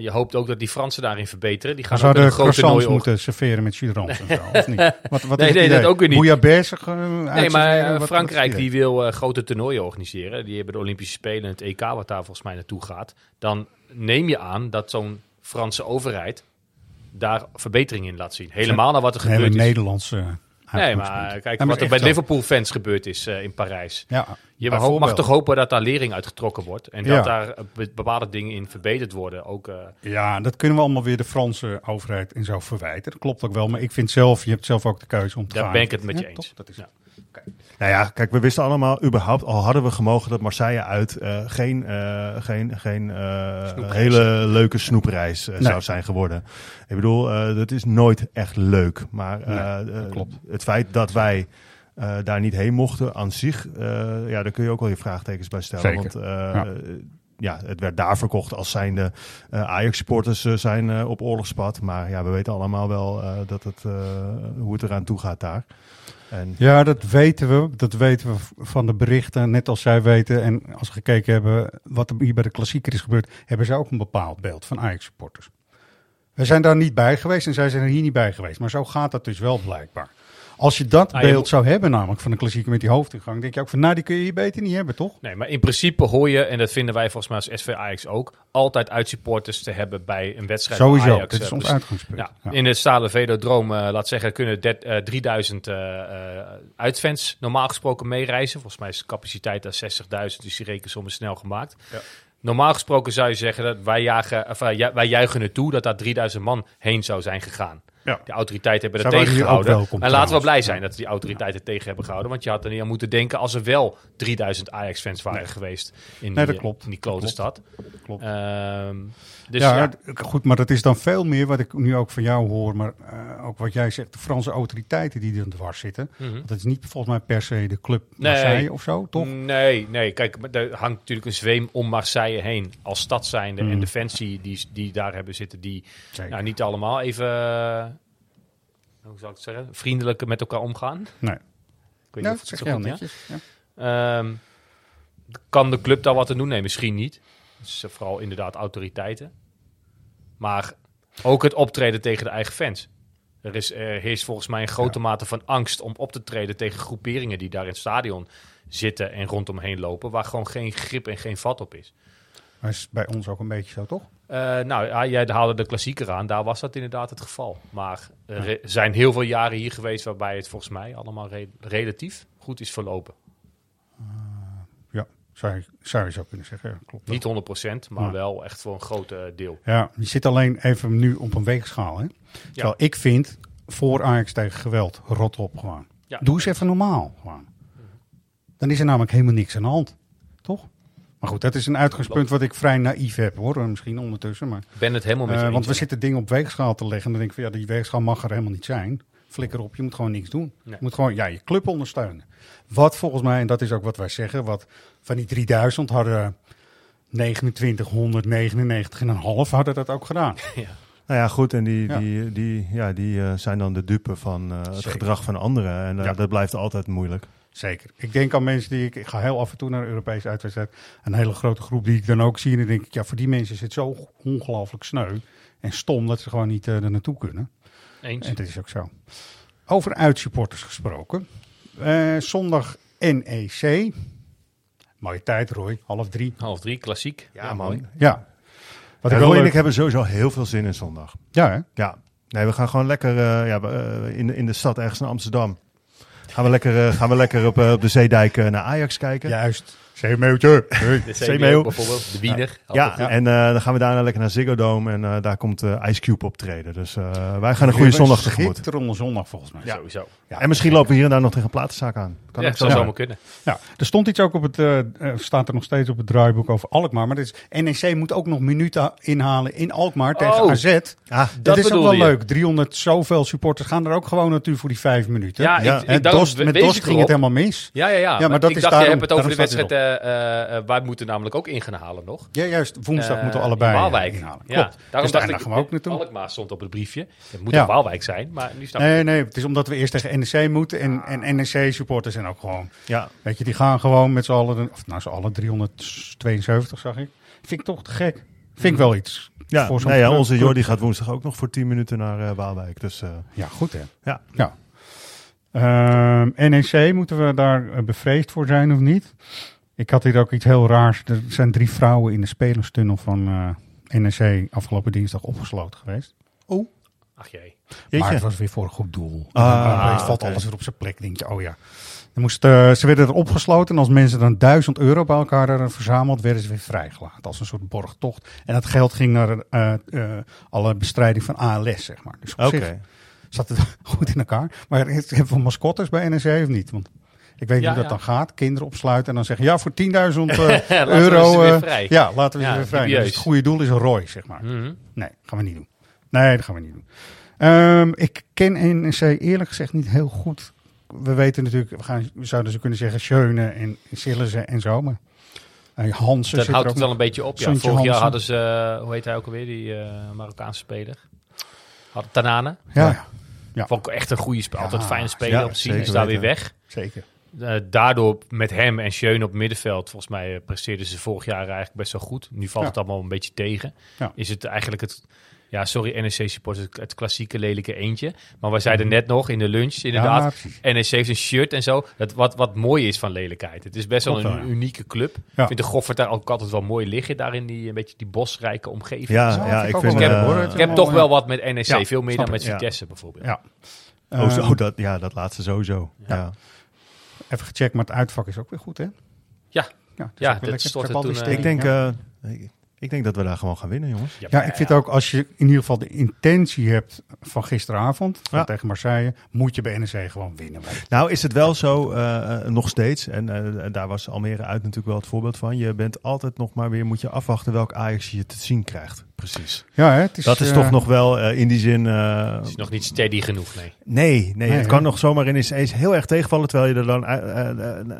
je hoopt ook dat die Fransen daarin verbeteren. Die gaan zouden een grote toernooi moeten serveren met en zo, of niet? (laughs) Wat, wat nee, nee, dat ook weer niet. Bouillabaisse uh, Nee, maar Frankrijk wat die wil grote toernooien organiseren. Die hebben de Olympische Spelen en het EK, wat daar volgens mij naartoe gaat. Dan neem je aan dat zo'n Franse overheid daar verbetering in laat zien. Helemaal naar wat er gebeurt is. Nederlandse Nee, maar kijk wat er bij Liverpool-fans gebeurd is uh, in Parijs. Ja, je mag, mag, toch hopen dat daar lering uitgetrokken wordt. En dat ja. daar bepaalde dingen in verbeterd worden. Ook, uh... Ja, dat kunnen we allemaal weer de Franse overheid en zo verwijten. Dat klopt ook wel. Maar ik vind zelf, je hebt zelf ook de keuze om te daar gaan. Daar ben ik het met je eens. Toch? Dat is ja. Okay. Nou ja, kijk, we wisten allemaal überhaupt, al hadden we gemogen dat Marseille uit uh, geen, uh, geen, geen uh, hele leuke snoepreis nee. zou zijn geworden. Ik bedoel, dat is nooit echt leuk. Maar nee, klopt. het feit dat wij daar niet heen mochten aan zich, ja, daar kun je ook wel je vraagtekens bij stellen. Zeker. Want ja. ja. het werd daar verkocht als zijnde Ajax-supporters zijn op oorlogspad. Maar ja, we weten allemaal wel dat het, hoe het eraan toe gaat daar. En... Ja, dat weten we. Dat weten we van de berichten. Net als zij weten. En als we gekeken hebben wat er hier bij de klassieker is gebeurd, hebben zij ook een bepaald beeld van Ajax-supporters. We zijn daar niet bij geweest en zij zijn er hier niet bij geweest. Maar zo gaat dat dus wel blijkbaar. Als je dat Ah, beeld je- zou hebben, namelijk van een klassieker met die hoofdingang, denk je ook van, nou, die kun je hier beter niet hebben, toch? Nee, maar in principe hoor je, en dat vinden wij volgens mij als SV Ajax ook, altijd uitsupporters te hebben bij een wedstrijd. Sowieso, Ajax, dit is eh, ons dus- uitgangspunt. Ja, Ja. In het Stade Velodrome, eh laat zeggen, kunnen det- eh, 3000 eh, eh, uitfans normaal gesproken meereizen. Volgens mij is de capaciteit daar 60.000, dus die rekensom is snel gemaakt. Ja. Normaal gesproken zou je zeggen dat wij, jagen, of, wij juichen ertoe dat daar 3000 man heen zou zijn gegaan. Ja. De autoriteiten hebben dat tegengehouden. welkom en laten we blij zijn Ja. dat die autoriteiten het tegen hebben gehouden. Want je had er niet aan moeten denken als er wel 3000 Ajax-fans waren Nee. geweest in Nee, die, klopt. in die klote stad. Klopt. Ehm, dus ja, ja, goed, maar dat is dan veel meer wat ik nu ook van jou hoor, maar eh, ook wat jij zegt, de Franse autoriteiten die er dwars zitten. Mhm. Want dat is niet volgens mij per se de club Nee. Marseille of zo, toch? Nee, nee. Kijk, er hangt natuurlijk een zweem om Marseille heen. Als stad zijnde. Mm. En de fans die, die, die daar hebben zitten, die nou, niet allemaal even, hoe zou ik het zeggen, vriendelijk met elkaar omgaan. Nee. Ik weet niet of het zo goed, ja? Ehm, kan de club daar wat aan doen? Nee, misschien niet. Dus vooral inderdaad autoriteiten. Maar ook het optreden tegen de eigen fans. Er is, er heerst volgens mij een grote mate van angst om op te treden tegen groeperingen die daar in het stadion zitten en rondomheen lopen, waar gewoon geen grip en geen vat op is. Maar is bij ons ook een beetje zo, toch? Eh, nou, ja, jij haalde de klassieker aan, daar was dat inderdaad het geval. Maar er re- zijn heel veel jaren hier geweest waarbij het volgens mij allemaal re- relatief goed is verlopen. Ja, zou je, zou je zo kunnen zeggen. Ja, klopt. wel. Niet 100%, maar Ja. wel echt voor een groot eh, deel. Ja, je zit alleen even nu op een weegschaal. Hè? Terwijl ik vind, voor Ajax tegen geweld, rot op gewoon. Doe eens even normaal gewoon. Dan is er namelijk helemaal niks aan de hand. Toch? Maar goed, dat is een uitgangspunt wat ik vrij naïef heb hoor. Misschien ondertussen. Maar, Ik ben het helemaal met je Eh, want we ja. zitten dingen op weegschaal te leggen. En dan denk ik van ja, die weegschaal mag er helemaal niet zijn. Flikker op, je moet gewoon niks doen. Nee. Je moet gewoon ja, je club ondersteunen. Wat volgens mij, en dat is ook wat wij zeggen, wat van die 3000 hadden 2999,5 hadden dat ook gedaan. (laughs) Nou ja, goed. En die, Ja. die, die, ja, die eh, zijn dan de dupe van eh, het Zeker. gedrag van anderen. En Ja. dat blijft altijd moeilijk. Zeker. Ik denk aan mensen die ik, ik ga heel af en toe naar een Europese uitwedstrijd. Een hele grote groep die ik dan ook zie. En dan denk ik, ja, voor die mensen is het zo ongelooflijk sneu en stom dat ze gewoon niet eh er naartoe kunnen. Eens. En dat is ook zo. Over uitsupporters gesproken. Eh, zondag NEC. Mooie tijd, Roy. Half drie. Half drie, klassiek. Ja, mooi. Ja. Wat Ja, ik Roy en ik hebben sowieso heel veel zin in zondag. Ja, hè? Ja, nee, we gaan gewoon lekker eh, ja, in, de- in de stad ergens in Amsterdam. Gaan we lekker, gaan we lekker op, op de Zeedijk naar Ajax kijken. Juist. Zeemeeuwtje. De Zeemeeuw bijvoorbeeld, de Wiener. Ja, ja, en uh, dan gaan we daarna lekker naar Ziggo Dome en uh, daar komt uh, Ice Cube optreden. Dus wij gaan een goede zondag tegemoet. Schitterende zondag volgens mij. Ja, sowieso. Ja, en misschien lopen we hier en daar nog tegen een platenzaak aan. Kan ja, dat zou zomaar kunnen. Ja, er stond iets ook op het, staat er nog steeds op het draaiboek over Alkmaar. Maar dit is, NEC moet ook nog minuten inhalen in Alkmaar tegen oh, AZ. Ah, dat is ook wel je. leuk. 300 zoveel supporters gaan er ook gewoon naartoe voor die vijf minuten. Ja, ik, ik, Dost, met Dost ging het helemaal mis. Ja, ja, ja. ja maar dat ik is dacht, daarom, je hebt het over de wedstrijd wij moeten namelijk ook in gaan halen nog. Ja, juist. Woensdag uh, moeten we allebei in Waalwijk. inhalen. Ja, Klopt. daarom dus dacht ik, gaan we ook naartoe. Alkmaar stond op het briefje. Het moet ja. Waalwijk zijn, maar nu snap Nee, nee, het is omdat we eerst tegen NEC moeten. En, en NEC-supporters zijn ook gewoon... Ja. Weet je, die gaan gewoon met z'n allen... Of nou, z'n allen 372, zag ik. Vind ik toch te gek. Vind ik wel iets. Ja, voor nee, ja onze Jordi gaat woensdag ook nog voor 10 minuten naar uh, Waalwijk. Dus, uh, ja, goed hè. Ja. ja. Uh, NEC, moeten we daar bevreesd voor zijn of niet? Ik had hier ook iets heel raars. Er zijn drie vrouwen in de spelerstunnel van uh, NEC afgelopen dinsdag opgesloten geweest. Oh. Ach jee. Maar het was weer voor een goed doel. Ah, het valt okay. alles weer op zijn plek. Denk je, oh ja. Moest, uh, ze werden er opgesloten en als mensen dan 1000 euro bij elkaar er verzameld, werden ze weer vrijgelaten. Als een soort borgtocht. En dat geld ging naar uh, uh, alle bestrijding van ALS, zeg maar. Dus op okay. zich zat het (laughs) goed in elkaar. Maar hebben we mascottes bij NEC of niet? Want ik weet niet ja, hoe dat ja. dan gaat. Kinderen opsluiten en dan zeggen ja, voor 10.000 uh, (laughs) euro. We uh, vrij. ja, laten we ze weer vrij. Dus het goede doel is een rooi, zeg maar. Mhm. Nee, gaan we niet doen. Nee, dat gaan we niet doen. Um, ik ken NEC eerlijk gezegd niet heel goed. We weten natuurlijk, we, gaan, we zouden ze kunnen zeggen Schöne en Sillessen en zo. Maar uh, Hansen Dat zit houdt het wel een beetje op. Ja. Vorig jaar hadden ze, hoe heet hij ook alweer, die uh, Marokkaanse speler? Had Tanane. Ja, ja. ja. Vond ik echt een goede speler. Altijd fijne speler zien. zeker Is daar weer weg. zeker. Uh, daardoor met hem en Schöne op middenveld, volgens mij uh, presteerden ze vorig jaar eigenlijk best wel goed. Nu valt Ja. het allemaal een beetje tegen. Ja. Is het eigenlijk het, ja sorry NEC supporters, het, het klassieke lelijke eentje. Maar we zeiden net nog in de lunch inderdaad. NEC heeft een shirt en zo. Dat wat, wat mooi is van lelijkheid. Het is best wel een unieke club. Ja. Ik vind de Goffert daar ook altijd wel mooi liggen, daar in die, een beetje die bosrijke omgeving. Ja, Zo, ja ik ik vind... eh, hoor. Het Ik heb toch eh, wel wat met NEC, ja, veel meer dan ik, met ja. Vitesse bijvoorbeeld. Ja. Oh, zo, dat, ja, dat laatste sowieso. Ja. Even gecheckt, maar het uitvak is ook weer goed, hè? Ja. Ja, het is dat al die toen, eh, Ik denk, ja. eh, ik, denk dat we daar gewoon gaan winnen, jongens. Ja, ik vind ook als je in ieder geval de intentie hebt van gisteravond van Ja. tegen Marseille, moet je bij NEC gewoon winnen. Nou is het wel zo, eh, nog steeds, en eh, daar was Almere uit natuurlijk wel het voorbeeld van. Je bent altijd nog maar weer, moet je afwachten welk Ajax je te zien krijgt. Precies. Ja, hè, het is, Dat is eh, toch nog wel eh, in die zin... eh, Het is nog niet steady genoeg, nee. Nee, nee, Nee, het kan nog zomaar in eens, heel erg tegenvallen. Terwijl je er dan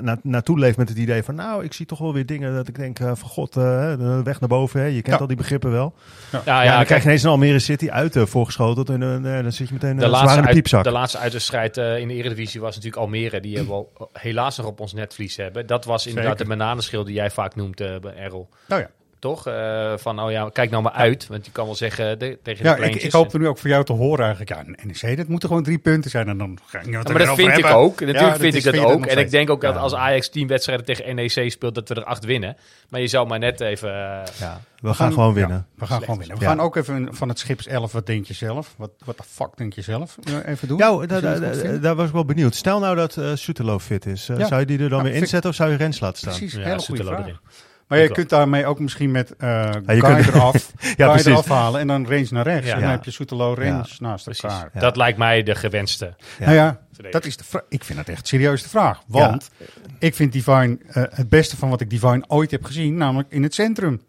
na, naartoe leeft met het idee van... Nou, ik zie toch wel weer dingen dat ik denk van god, de weg naar boven. Hè. Je kent Ja. al die begrippen wel. Ja, Ja, ja, dan kijk, krijg je ineens een Almere City uit eh, voorgeschoteld. En eh, dan zit je meteen de zwaar in laatste, de uit, piepzak. de laatste uitwedstrijd eh, in de Eredivisie was natuurlijk Almere. Die hebben we al- helaas nog op ons netvlies hebben. Dat was inderdaad Zeker. de bananenschil die jij vaak noemt, eh Errol. Nou ja, Toch? Eh, van, oh ja, kijk nou maar uit. Want je kan wel zeggen de, tegen de ja ik, hoop er nu ook voor jou te horen eigenlijk. Ja, NEC, dat moeten gewoon drie punten zijn. En dan ga ik Ja, maar dat vind ik ook. Natuurlijk vind ik dat ook. En ik denk ook dat als Ajax 10 wedstrijden tegen NEC speelt, dat we er acht winnen. Maar je zou maar net even... eh, Ja, we, gaan, gewoon winnen. Ja, we gaan gewoon winnen. We Ja. gaan ook even van het Schips 11, wat denk je zelf? Wat wat de fuck denk je zelf? Eh, Even doen. Nou, da- da- da- daar was ik wel benieuwd. Stel nou dat eh Soetelo fit is. Ja. Zou je die er dan Ja, weer inzetten of zou je Rens laten staan? Precies, ja, hele goede Soetelo vraag. Maar je kunt daarmee ook misschien met eh je Guy kunt- eraf, (laughs) Ja, eraf halen en dan range naar rechts. Ja. En dan Ja. heb je Soetelo range naast Precies. elkaar. Ja. Dat lijkt mij de gewenste. Ja. Nou ja, dat is de ik vind dat echt serieus de vraag. Want ik vind Divine eh, het beste van wat ik Divine ooit heb gezien, namelijk in het centrum.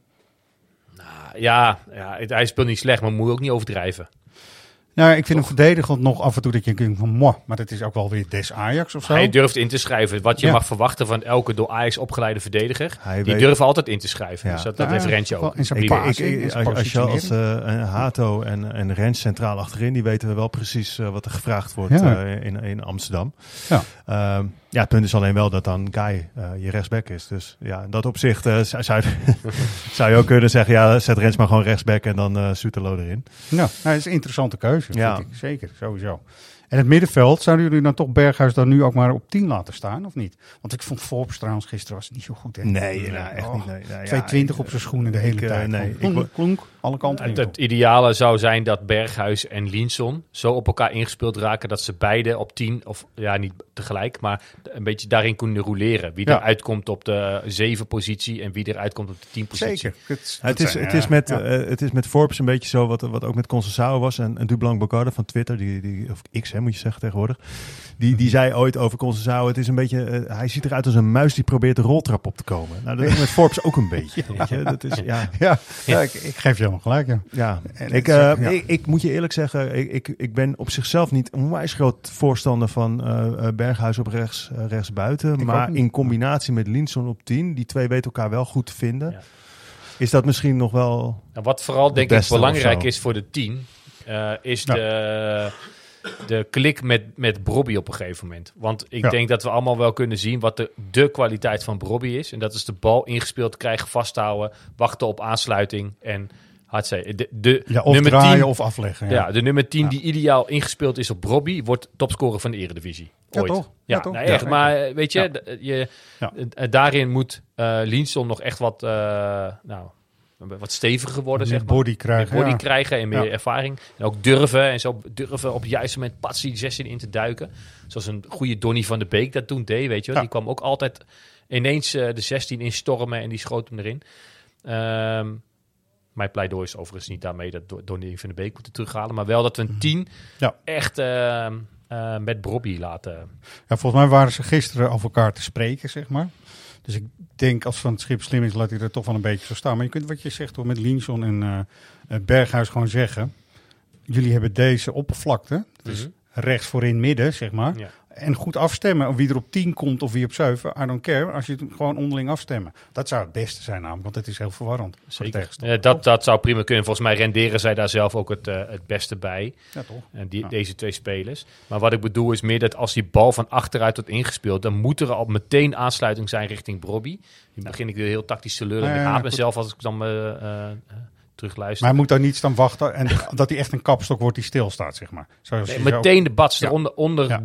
Ja, ja, het- hij speelt niet slecht, maar moet je ook niet overdrijven. Nou, ik vind hem verdedigend nog af en toe dat je denkt van, moi, maar dat is ook wel weer des Ajax of zo. Hij durft in te schrijven. Wat je Ja. mag verwachten van elke door Ajax opgeleide verdediger. Hij Die weet- durft altijd in te schrijven. Ja. Dus dat, dat Ja, heeft Rentje ook. in zijn Ik, ik, in ik- zijn als, als je als eh, eh, Hato en, en Rens centraal achterin, die weten wel precies eh, wat er gevraagd wordt Ja. eh, in, in Amsterdam. Ja. Ehm, ja, het punt is alleen wel dat dan Guy eh, je rechtsback is. Dus ja, in dat opzicht eh, zou, (laughs) zou, je ook kunnen zeggen, ja, zet Rens maar gewoon rechtsback en dan eh Soetelo erin. Ja, nou, dat is een interessante keuze, Ja. vind ik. Zeker, sowieso. En het middenveld, zouden jullie dan toch Berghuis dan nu ook maar op 10 laten staan, of niet? Want ik vond Forbes trouwens gisteren was niet zo goed, hè? Nee, nou, echt Oh, niet. Nee, nou, ja, 220 ik- op zijn schoenen de hele ik, tijd. nee, ik klonk, wo- klonk, alle kanten Het, ideale zou zijn dat Berghuis en Linson zo op elkaar ingespeeld raken dat ze beide op 10, of ja, niet tegelijk, maar een beetje daarin kunnen roleren. Wie Ja. eruit komt op de 7 positie en wie eruit komt op de 10 positie. Zeker. Het, is, zijn, het, is met, ja. eh, het is met Forbes een beetje zo, wat, wat ook met Concessao was. En, en Dublanc Bogarde van Twitter, die, die, of X hè, moet je zeggen tegenwoordig. Die, die zei ooit over Concessao, het is een beetje, eh, hij ziet eruit als een muis die probeert de roltrap op te komen. Nou, dat is met Forbes ook een (laughs) beetje. Weet je? Dat is, ja, ja, ja, ik, ik geef je helemaal gelijk. Ja. ja. En Ik, eh, ja. ik, ik moet je eerlijk zeggen, ik, ik, ik ben op zichzelf niet een onwijs groot voorstander van eh, eh, Berghuis op rechts, eh, rechts buiten. Maar in combinatie met Linson op 10, die twee weten elkaar wel goed te vinden. Ja. Is dat misschien nog wel... Nou, wat vooral denk ik belangrijk is voor de 10, eh, is de, de klik met, met Brobby op een gegeven moment. Want ik Ja. denk dat we allemaal wel kunnen zien wat de, de kwaliteit van Brobby is. En dat is de bal ingespeeld krijgen, vasthouden, wachten op aansluiting en hardzee. De, de Ja, of nummer draaien 10, of afleggen. ja. de nummer 10 Ja. die ideaal ingespeeld is op Brobby, wordt topscorer van de Eredivisie. Ja, Ooit. toch? Ja, Ja, toch? nou Ja, echt. maar eh, weet je, Ja. d- je, Ja. eh, daarin moet eh Linson nog echt wat, eh, nou, wat steviger worden, Meer zeg maar. body krijgen, Meer body ja. krijgen en meer Ja. ervaring. En ook durven en zo durven op het juiste moment patsie die 16 in te duiken. Zoals een goede Donny van de Beek dat toen deed, weet je wel. Ja. Die kwam ook altijd ineens eh, de 16 instormen en die schoot hem erin. Ehm, mijn pleidooi is overigens niet daarmee dat Do- Donny van de Beek moeten terughalen. Maar wel dat we een 10 Ja. echt ehm, eh, met Brobby laten. Ja, volgens mij waren ze gisteren over elkaar te spreken, zeg maar. Dus ik denk als van het schip slim is, laat hij er toch wel een beetje zo staan. Maar je kunt wat je zegt hoor, met Linson en eh, eh, Berghuis gewoon zeggen. Jullie hebben deze oppervlakte, dus Mhm. rechts voorin midden, zeg maar. Ja. En goed afstemmen. Of wie er op 10 komt of wie op 7, I don't care. Als je het gewoon onderling afstemmen. Dat zou het beste zijn namelijk, want het is heel verwarrend. Zeker. Eh, dat, dat zou prima kunnen. Volgens mij renderen zij daar zelf ook het, eh, het beste bij. Ja, toch? En die, Ja. deze twee spelers. Maar wat ik bedoel is meer dat als die bal van achteruit wordt ingespeeld, dan moet er al meteen aansluiting zijn richting Brobby. Nu begin ik weer heel tactisch te lullen. Ja, en ik ja, haat mezelf als ik dan eh eh, eh, terugluister. Maar hij moet daar niet staan wachten en (laughs) dat hij echt een kapstok wordt die stilstaat, zeg maar. Zoals Nee, meteen de bats Ja. eronder onder Ja.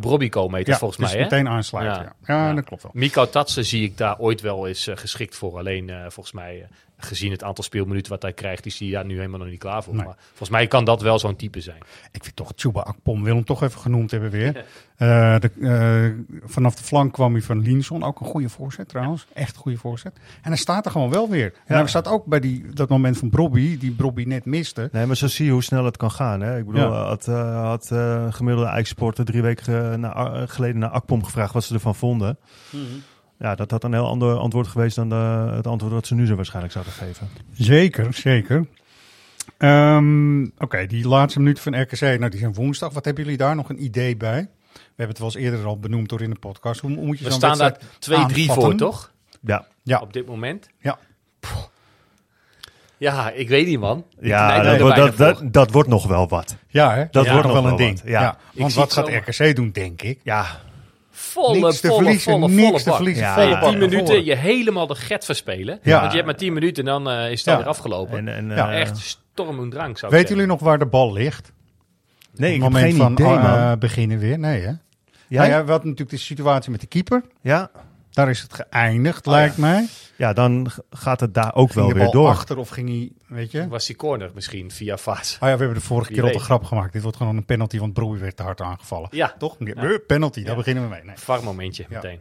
Ja, volgens dus mij. Hè? meteen aansluiten. Ja, ja. Dat klopt wel. Mikau Tatsen zie ik daar ooit wel eens eh, geschikt voor. Alleen eh, volgens mij, eh, gezien het aantal speelminuten wat hij krijgt, is hij daar nu helemaal nog niet klaar voor. Nee. Maar volgens mij kan dat wel zo'n type zijn. Ik vind toch Chuba Akpom, wil hem toch even genoemd hebben weer. Eh, de, eh, vanaf de flank kwam hij van Linson, ook een goede voorzet trouwens. Echt een goede voorzet. En hij staat er gewoon wel weer. En hij staat ook bij die, dat moment van Brobby, die Brobby net miste. Nee, maar zo zie je hoe snel het kan gaan. Hè? Ik bedoel, Ja. had, eh, had eh, gemiddelde Eiksporter drie weken na, geleden naar Akpom gevraagd wat ze ervan vonden. Ja, dat had een heel ander antwoord geweest dan de, het antwoord dat ze nu zo waarschijnlijk zouden geven. Zeker, zeker. Ehm, Oké, die laatste minuten van RKC, nou die zijn woensdag. Wat hebben jullie daar nog een idee bij? We hebben het wel eens eerder al benoemd door in de podcast. Hoe, hoe moet je We staan daar wedstrijd 2-3 voor, toch? Ja, Ja, Op dit moment. ja. Ja, ik weet niet, man. Ja dat, wordt- dat, dat, dat wordt nog wel wat. Ja, hè? dat Ja. wordt nog wel een ding. wat, Ja. ja. Want wat gaat. RKC doen, denk ik? Ja, Volle, niks te volle, verliezen, volle, niks volle te bak. verliezen. Ja, volle ja. bak 10 naar minuten je helemaal de get verspelen. Ja. Want je hebt maar 10 minuten en dan eh, is het Ja. alweer afgelopen. en, en, Ja. eh, Echt storm en drang zou ik Weten zeggen. jullie nog waar de bal ligt? nee, ik heb geen idee, van man. eh, beginnen weer. Nee, hè? Jij? Nou ja, we hadden natuurlijk de situatie met de keeper. ja? Daar is het geëindigd, Oh, lijkt mij. ja, dan gaat het daar ook Ging wel de weer door. achter of ging hij, weet je? Was die corner misschien via Vaas? Ah ja, we hebben de vorige Wie keer al de grap gemaakt. Dit wordt gewoon een penalty, want Broei werd te hard aangevallen. Ja, Toch? Ja. Penalty, daar beginnen we mee. Nee, var momentje Ja. meteen.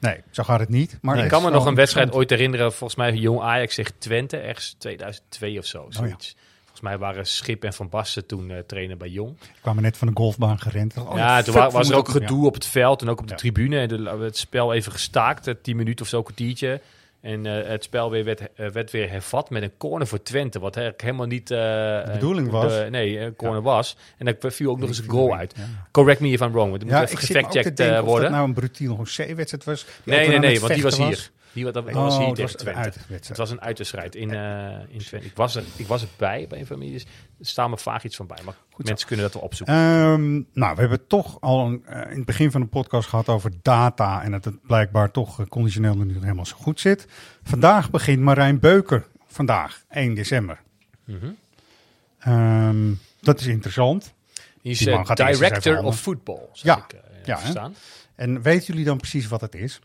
nee zo gaat het niet. Maar ik kan me nog een wedstrijd ooit herinneren. Volgens mij jong Ajax tegen Twente, ergens 2002 of zo. Zoiets. Volgens mij waren Schip en Van Basten toen eh trainer bij Jong. We kwamen net van de golfbaan gerend. Oh, ja, toen was er ook gedoe op het veld en ook op de Ja. tribune. En de, het spel even gestaakt, eh, 10 minuten of zo, kwartiertje. En eh, het spel weer werd, eh, werd weer hervat met een corner voor Twente. Wat eigenlijk helemaal niet eh, de bedoeling was. nee, een corner was. En daar viel ook nog eens een goal uit. ja. Correct me if I'm wrong. want Het moet even denken eh, of worden. dat nou een brutiel José-wedstrijd was. nee, nee, nee, want die was hier. Die was, dat was Oh, hier tegen Twente. uitwedstrijd. Het was een uitwedstrijd in, eh in Twente. Ik was, er, ik was erbij op een van de Er staan me vaag iets van bij. Maar mensen kunnen dat wel opzoeken. Ehm, nou, we hebben toch al een, eh, in het begin van de podcast gehad over data. En dat het blijkbaar toch eh, conditioneel nu helemaal zo goed zit. Vandaag begint Marijn Beuker. Vandaag, 1 december. Mhm. Ehm, dat is interessant. Die is director of football, Ja, ik ja. En weten jullie dan precies wat het is?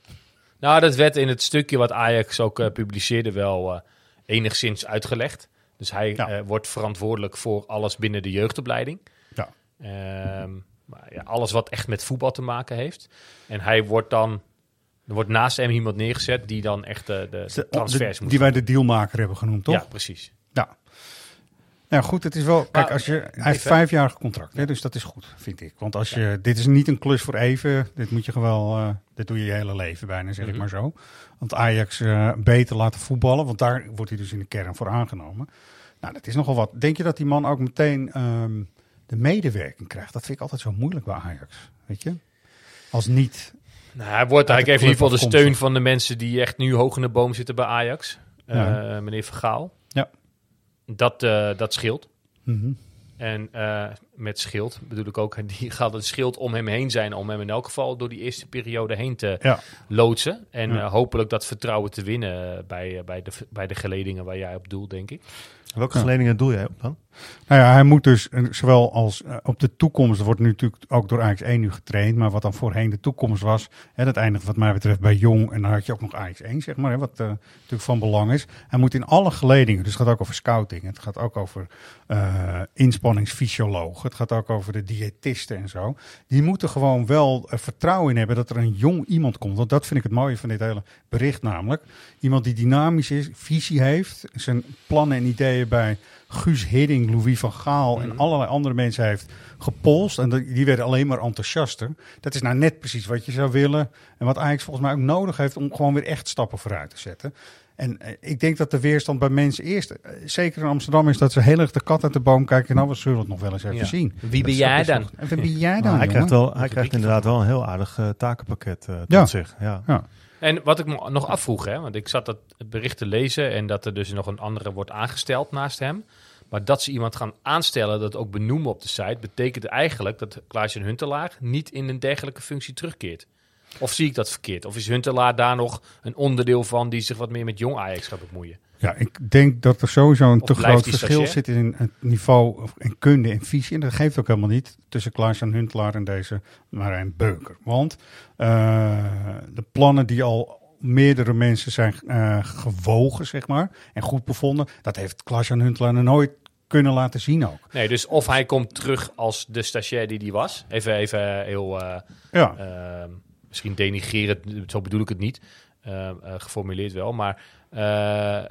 Nou, dat werd in het stukje wat Ajax ook eh, publiceerde wel eh, enigszins uitgelegd. Dus hij Ja. eh, wordt verantwoordelijk voor alles binnen de jeugdopleiding. Ja. Ehm, maar ja, alles wat echt met voetbal te maken heeft. En hij wordt dan... Er wordt naast hem iemand neergezet die dan echt de, de, de transfers moet die wij de dealmaker hebben genoemd, toch? Ja, precies. Nou goed, het is wel. Kijk, als je, hij heeft even- vijfjarig contract, hè, dus dat is goed, vind ik. Want als je, dit is niet een klus voor even. Dit moet je gewoon, eh, dit doe je je hele leven bijna, zeg ik Mhm. maar zo. Want Ajax eh, beter laten voetballen, want daar wordt hij dus in de kern voor aangenomen. Nou, dat is nogal wat. Denk je dat die man ook meteen ehm, de medewerking krijgt? Dat vind ik altijd zo moeilijk bij Ajax, weet je? Als niet. Nou, hij, wordt, de heeft in ieder geval de steun van de mensen die echt nu hoog in de boom zitten bij Ajax. Ja. Eh, meneer Vergaal. Ja. Dat, eh, dat scheelt. Mhm. En eh, met schild bedoel ik ook, (laughs) die gaat het schild om hem heen zijn, om hem in elk geval door die eerste periode heen te Ja. loodsen. En Ja. eh, hopelijk dat vertrouwen te winnen bij, bij, de, bij de geledingen waar jij op doelt, denk ik. Welke Ja. geledingen doe jij op dan? Nou ja, hij moet dus eh, zowel als eh, op de toekomst, wordt nu natuurlijk ook door Ajax 1 nu getraind, maar wat dan voorheen de toekomst was, hè, dat eindigt wat mij betreft bij Jong en dan had je ook nog Ajax 1, zeg maar, hè, wat eh, natuurlijk van belang is. Hij moet in alle geledingen, dus het gaat ook over scouting, het gaat ook over eh inspanningsfysiologen, het gaat ook over de diëtisten en zo. Die moeten gewoon wel vertrouwen in hebben dat er een jong iemand komt, want dat vind ik het mooie van dit hele bericht namelijk. Iemand die dynamisch is, visie heeft, zijn plannen en ideeën bij Guus Hidding, Louis van Gaal en allerlei andere mensen heeft gepolst. En die die werden alleen maar enthousiaster. Dat is nou net precies wat je zou willen. En wat Ajax volgens mij ook nodig heeft om gewoon weer echt stappen vooruit te zetten. En eh, ik denk dat de weerstand bij mensen eerst, eh, zeker in Amsterdam, is dat ze heel erg de kat uit de boom kijken. Nou, we zullen het nog wel eens even Ja. zien. Wie ben jij dan? nog- En wie ben jij dan, Nou, hij jongen? krijgt, wel, hij Rubriek krijgt inderdaad wel een heel aardig eh, takenpakket tot Ja. zich. Ja. Ja. En wat ik me nog afvroeg, hè, want ik zat dat bericht te lezen en dat er dus nog een andere wordt aangesteld naast hem. Maar dat ze iemand gaan aanstellen, dat ook benoemen op de site, betekent eigenlijk dat Klaas-Jan Huntelaar niet in een dergelijke functie terugkeert. Of zie ik dat verkeerd? Of is Huntelaar daar nog een onderdeel van die zich wat meer met jong Ajax gaat bemoeien? Ja, ik denk dat er sowieso een Of te groot die verschil stagiair? zit in het niveau of- en kunde en visie. En dat geeft ook helemaal niet tussen Klaas-Jan Huntelaar en deze Marijn Beuker. Want eh, de plannen die al meerdere mensen zijn eh, gewogen, zeg maar, en goed bevonden, dat heeft Klaas-Jan Huntelaar nog nooit kunnen laten zien ook. Nee, dus of hij komt terug als de stagiair die hij was. Even, even heel, eh, Ja. eh, misschien denigrerend, zo bedoel ik het niet. eh, eh, geformuleerd wel. Maar eh,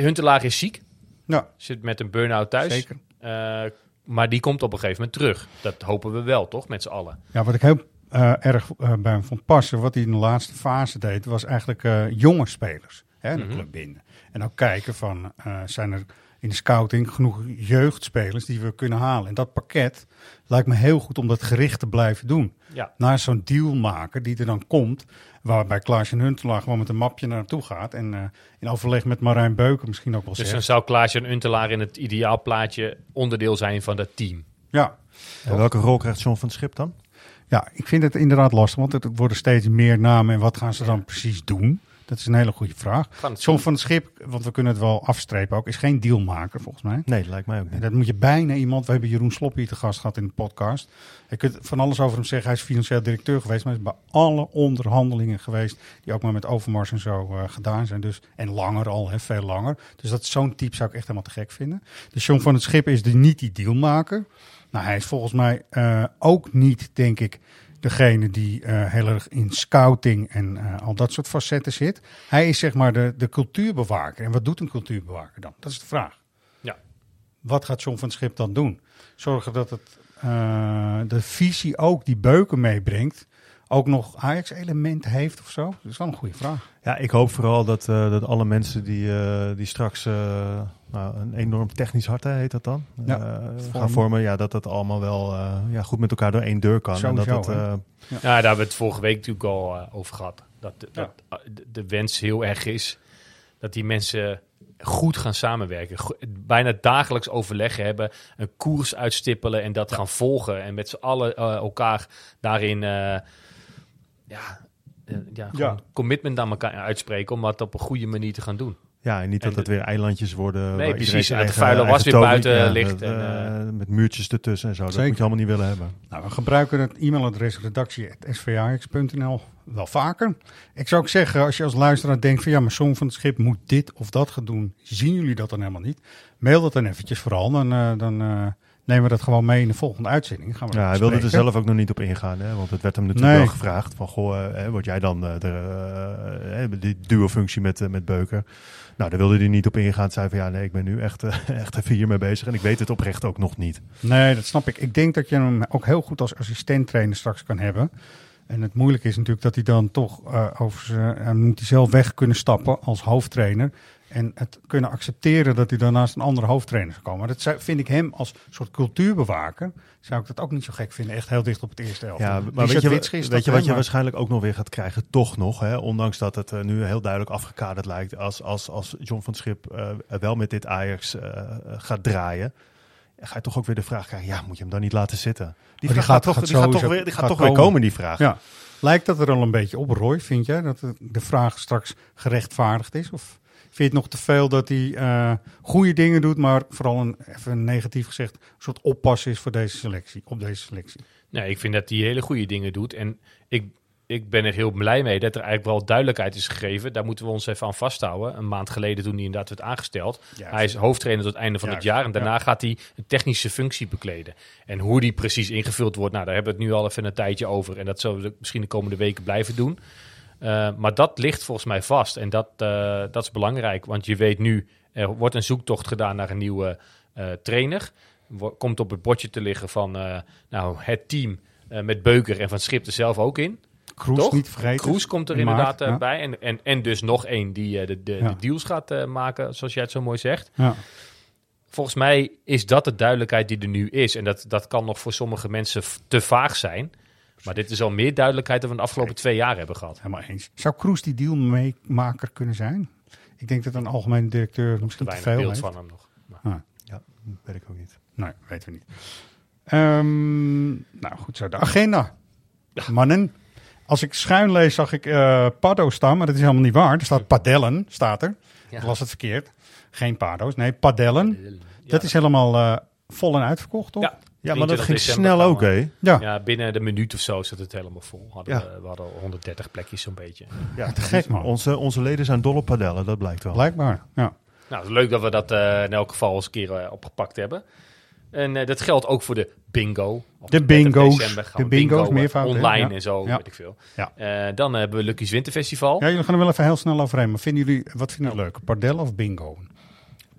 Huntelaar is ziek. Ja. Zit met een burn-out thuis. Zeker. Eh, maar die komt op een gegeven moment terug. Dat hopen we wel, toch? Met z'n allen. Ja, wat ik heel eh, erg eh, bij hem vond passen, wat hij in de laatste fase deed, was eigenlijk jonge spelers hè, de Mhm. club binnen. En ook kijken van, zijn er in de scouting genoeg jeugdspelers die we kunnen halen. En dat pakket lijkt me heel goed om dat gericht te blijven doen. Ja. Naar zo'n deal maken die er dan komt, waarbij Klaas en Huntelaar gewoon met een mapje naartoe gaat. En eh, in overleg met Marijn Beuken misschien ook wel Dus dan zou Klaas-Jan Untelaar in het ideaalplaatje onderdeel zijn van dat team. Ja. En welke rol krijgt John van het Schip dan? Ja, ik vind het inderdaad lastig, want er worden steeds meer namen. En wat gaan ze dan precies doen? Dat is een hele goede vraag. John van het Schip, want we kunnen het wel afstrepen ook, is geen dealmaker volgens mij. Nee, dat lijkt mij ook En niet. dat moet je bijna iemand. We hebben Jeroen Sloppy te gast gehad in de podcast. Je kunt van alles over hem zeggen. Hij is financieel directeur geweest, maar hij is bij alle onderhandelingen geweest. Die ook maar met Overmars en zo eh, gedaan zijn. Dus, en langer al, hè, veel langer. Dus dat zo'n type zou ik echt helemaal te gek vinden. Dus John van het Schip is de, niet die dealmaker. Nou, hij is volgens mij eh, ook niet, denk ik, degene die eh, heel erg in scouting en eh, al dat soort facetten zit. Hij is zeg maar de, de cultuurbewaker. En wat doet een cultuurbewaker dan? Dat is de vraag. Ja. Wat gaat John van het Schip dan doen? Zorgen dat het, eh, de visie ook die Beuken meebrengt, ook nog Ajax-element heeft of zo? Dat is wel een goede vraag. Ja, ik hoop vooral dat, eh, dat alle mensen die, eh, die straks enorm technisch hart, hè, heet dat dan, Ja, eh, vormen. gaan vormen. Ja, dat dat allemaal wel eh, ja, goed met elkaar door één deur kan. en dat het, eh, Ja, daar hebben we het vorige week natuurlijk al over gehad. Dat, dat eh, de, de wens heel erg is dat die mensen goed gaan samenwerken. Go- bijna dagelijks overleggen hebben, een koers uitstippelen en dat gaan volgen. En met z'n allen eh, elkaar daarin eh, ja, ja, Ja. commitment aan elkaar uitspreken om dat op een goede manier te gaan doen. Ja, en niet dat het weer eilandjes worden. waar iedereen precies, en dat eigen- vuile was weer buiten ligt Met, en, eh, met muurtjes ertussen en zo. Dat Zeker. moet je allemaal niet willen hebben. Nou, we gebruiken het e-mailadres redactie.svax.nl. wel vaker. Ik zou ook zeggen, als je als luisteraar denkt van ja, maar Song van het Schip moet dit of dat gaan doen. Zien jullie dat dan helemaal niet? Mail dat dan eventjes vooral. Dan, uh, dan uh, nemen we dat gewoon mee in de volgende uitzending. Gaan we ja, hij wilde er zelf ook nog niet op ingaan. Hè? Want het werd hem natuurlijk nee. wel gevraagd van goh, uh, word jij dan de, die duo-functie met, met Beuker? Nou, daar wilde hij niet op ingaan. Zei van ja, nee, ik ben nu echt, (laughs) echt even hiermee bezig. En ik weet het oprecht ook nog niet. Nee, dat snap ik. Ik denk dat je hem ook heel goed als assistent-trainer straks kan hebben. En het moeilijke is natuurlijk dat hij dan toch uh, over zijn, moet hij zelf weg kunnen stappen als hoofdtrainer. En het kunnen accepteren dat hij daarnaast een andere hoofdtrainer zou komen. Maar dat vind ik hem als soort cultuurbewaker, zou ik dat ook niet zo gek vinden. Echt heel dicht op het eerste helft. Ja, maar weet je, weet je wat je waarschijnlijk ook nog weer gaat krijgen? Toch nog, hè? ondanks dat het uh, nu heel duidelijk afgekaderd lijkt. Als, als, als John van Schip uh, wel met dit Ajax uh, gaat draaien ga je toch ook weer de vraag krijgen, ja, moet je hem dan niet laten zitten? Die, oh, die gaat, toch, die gaat toch weer, die gaat toch weer komen, die vraag. Ja. Lijkt dat er al een beetje op, Roy, vind jij? Dat de vraag straks gerechtvaardigd is? Of vind je het nog te veel dat hij uh, goede dingen doet, maar vooral een, even negatief gezegd, een soort oppas is voor deze selectie, op deze selectie? Nee, ik vind dat hij hele goede dingen doet. En ik, ik ben er heel blij mee dat er eigenlijk wel duidelijkheid is gegeven. Daar moeten we ons even aan vasthouden. Een maand geleden toen hij inderdaad werd aangesteld. hij is hoofdtrainer tot het einde van het jaar. En daarna gaat hij een technische functie bekleden. En hoe die precies ingevuld wordt, nou, daar hebben we het nu al even een tijdje over. En dat zullen we misschien de komende weken blijven doen. Uh, maar dat ligt volgens mij vast. En dat, uh, dat is belangrijk. Want je weet nu, er wordt een zoektocht gedaan naar een nieuwe uh, trainer. Komt op het bordje te liggen van nou, het team met Beuker en van Schip er zelf ook in. Kroes niet vergeten. Kroes komt er inderdaad maart, ja. bij. En, en, en dus nog één die de, de, ja. de, deals gaat maken, zoals jij het zo mooi zegt. Ja. Volgens mij is dat de duidelijkheid die er nu is. En dat, dat kan nog voor sommige mensen te vaag zijn. Maar dit is al meer duidelijkheid dan we de afgelopen twee jaar hebben gehad. Helemaal eens. Zou Kroes die dealmaker kunnen zijn? Ik denk dat een algemene directeur misschien te veel beeld heeft. van hem nog. Ah. Ja, weet ik ook niet. Nee, weten we niet. Um, nou goed zo, de agenda. Mannen, als ik schuin lees, zag ik uh, staan, maar dat is helemaal niet waar. Er staat padellen, staat er. Ja. Ik las het verkeerd. Geen Pado's, nee, padellen. Ja. Dat is helemaal uh, vol en uitverkocht, toch? Ja. Ja, maar dat ging snel ook, hè? Ja. ja, binnen de minuut of zo zat het helemaal vol. Hadden ja. we, we hadden 130 plekjes zo'n beetje. Ja, te gek, man. Onze, onze leden zijn dol op padellen, dat blijkt wel. Blijkbaar, ja. Nou, het is leuk dat we dat uh, in elk geval eens een keer uh, opgepakt hebben. En uh, dat geldt ook voor de bingo. De bingo's. De bingo's, bingo, meervoud. Online ja. en zo, ja. weet ik veel. Ja. Uh, dan hebben we Lucky's Winterfestival. Ja, jullie gaan er wel even heel snel overheen. Maar vinden jullie, wat vinden jullie leuk? Padellen of bingo?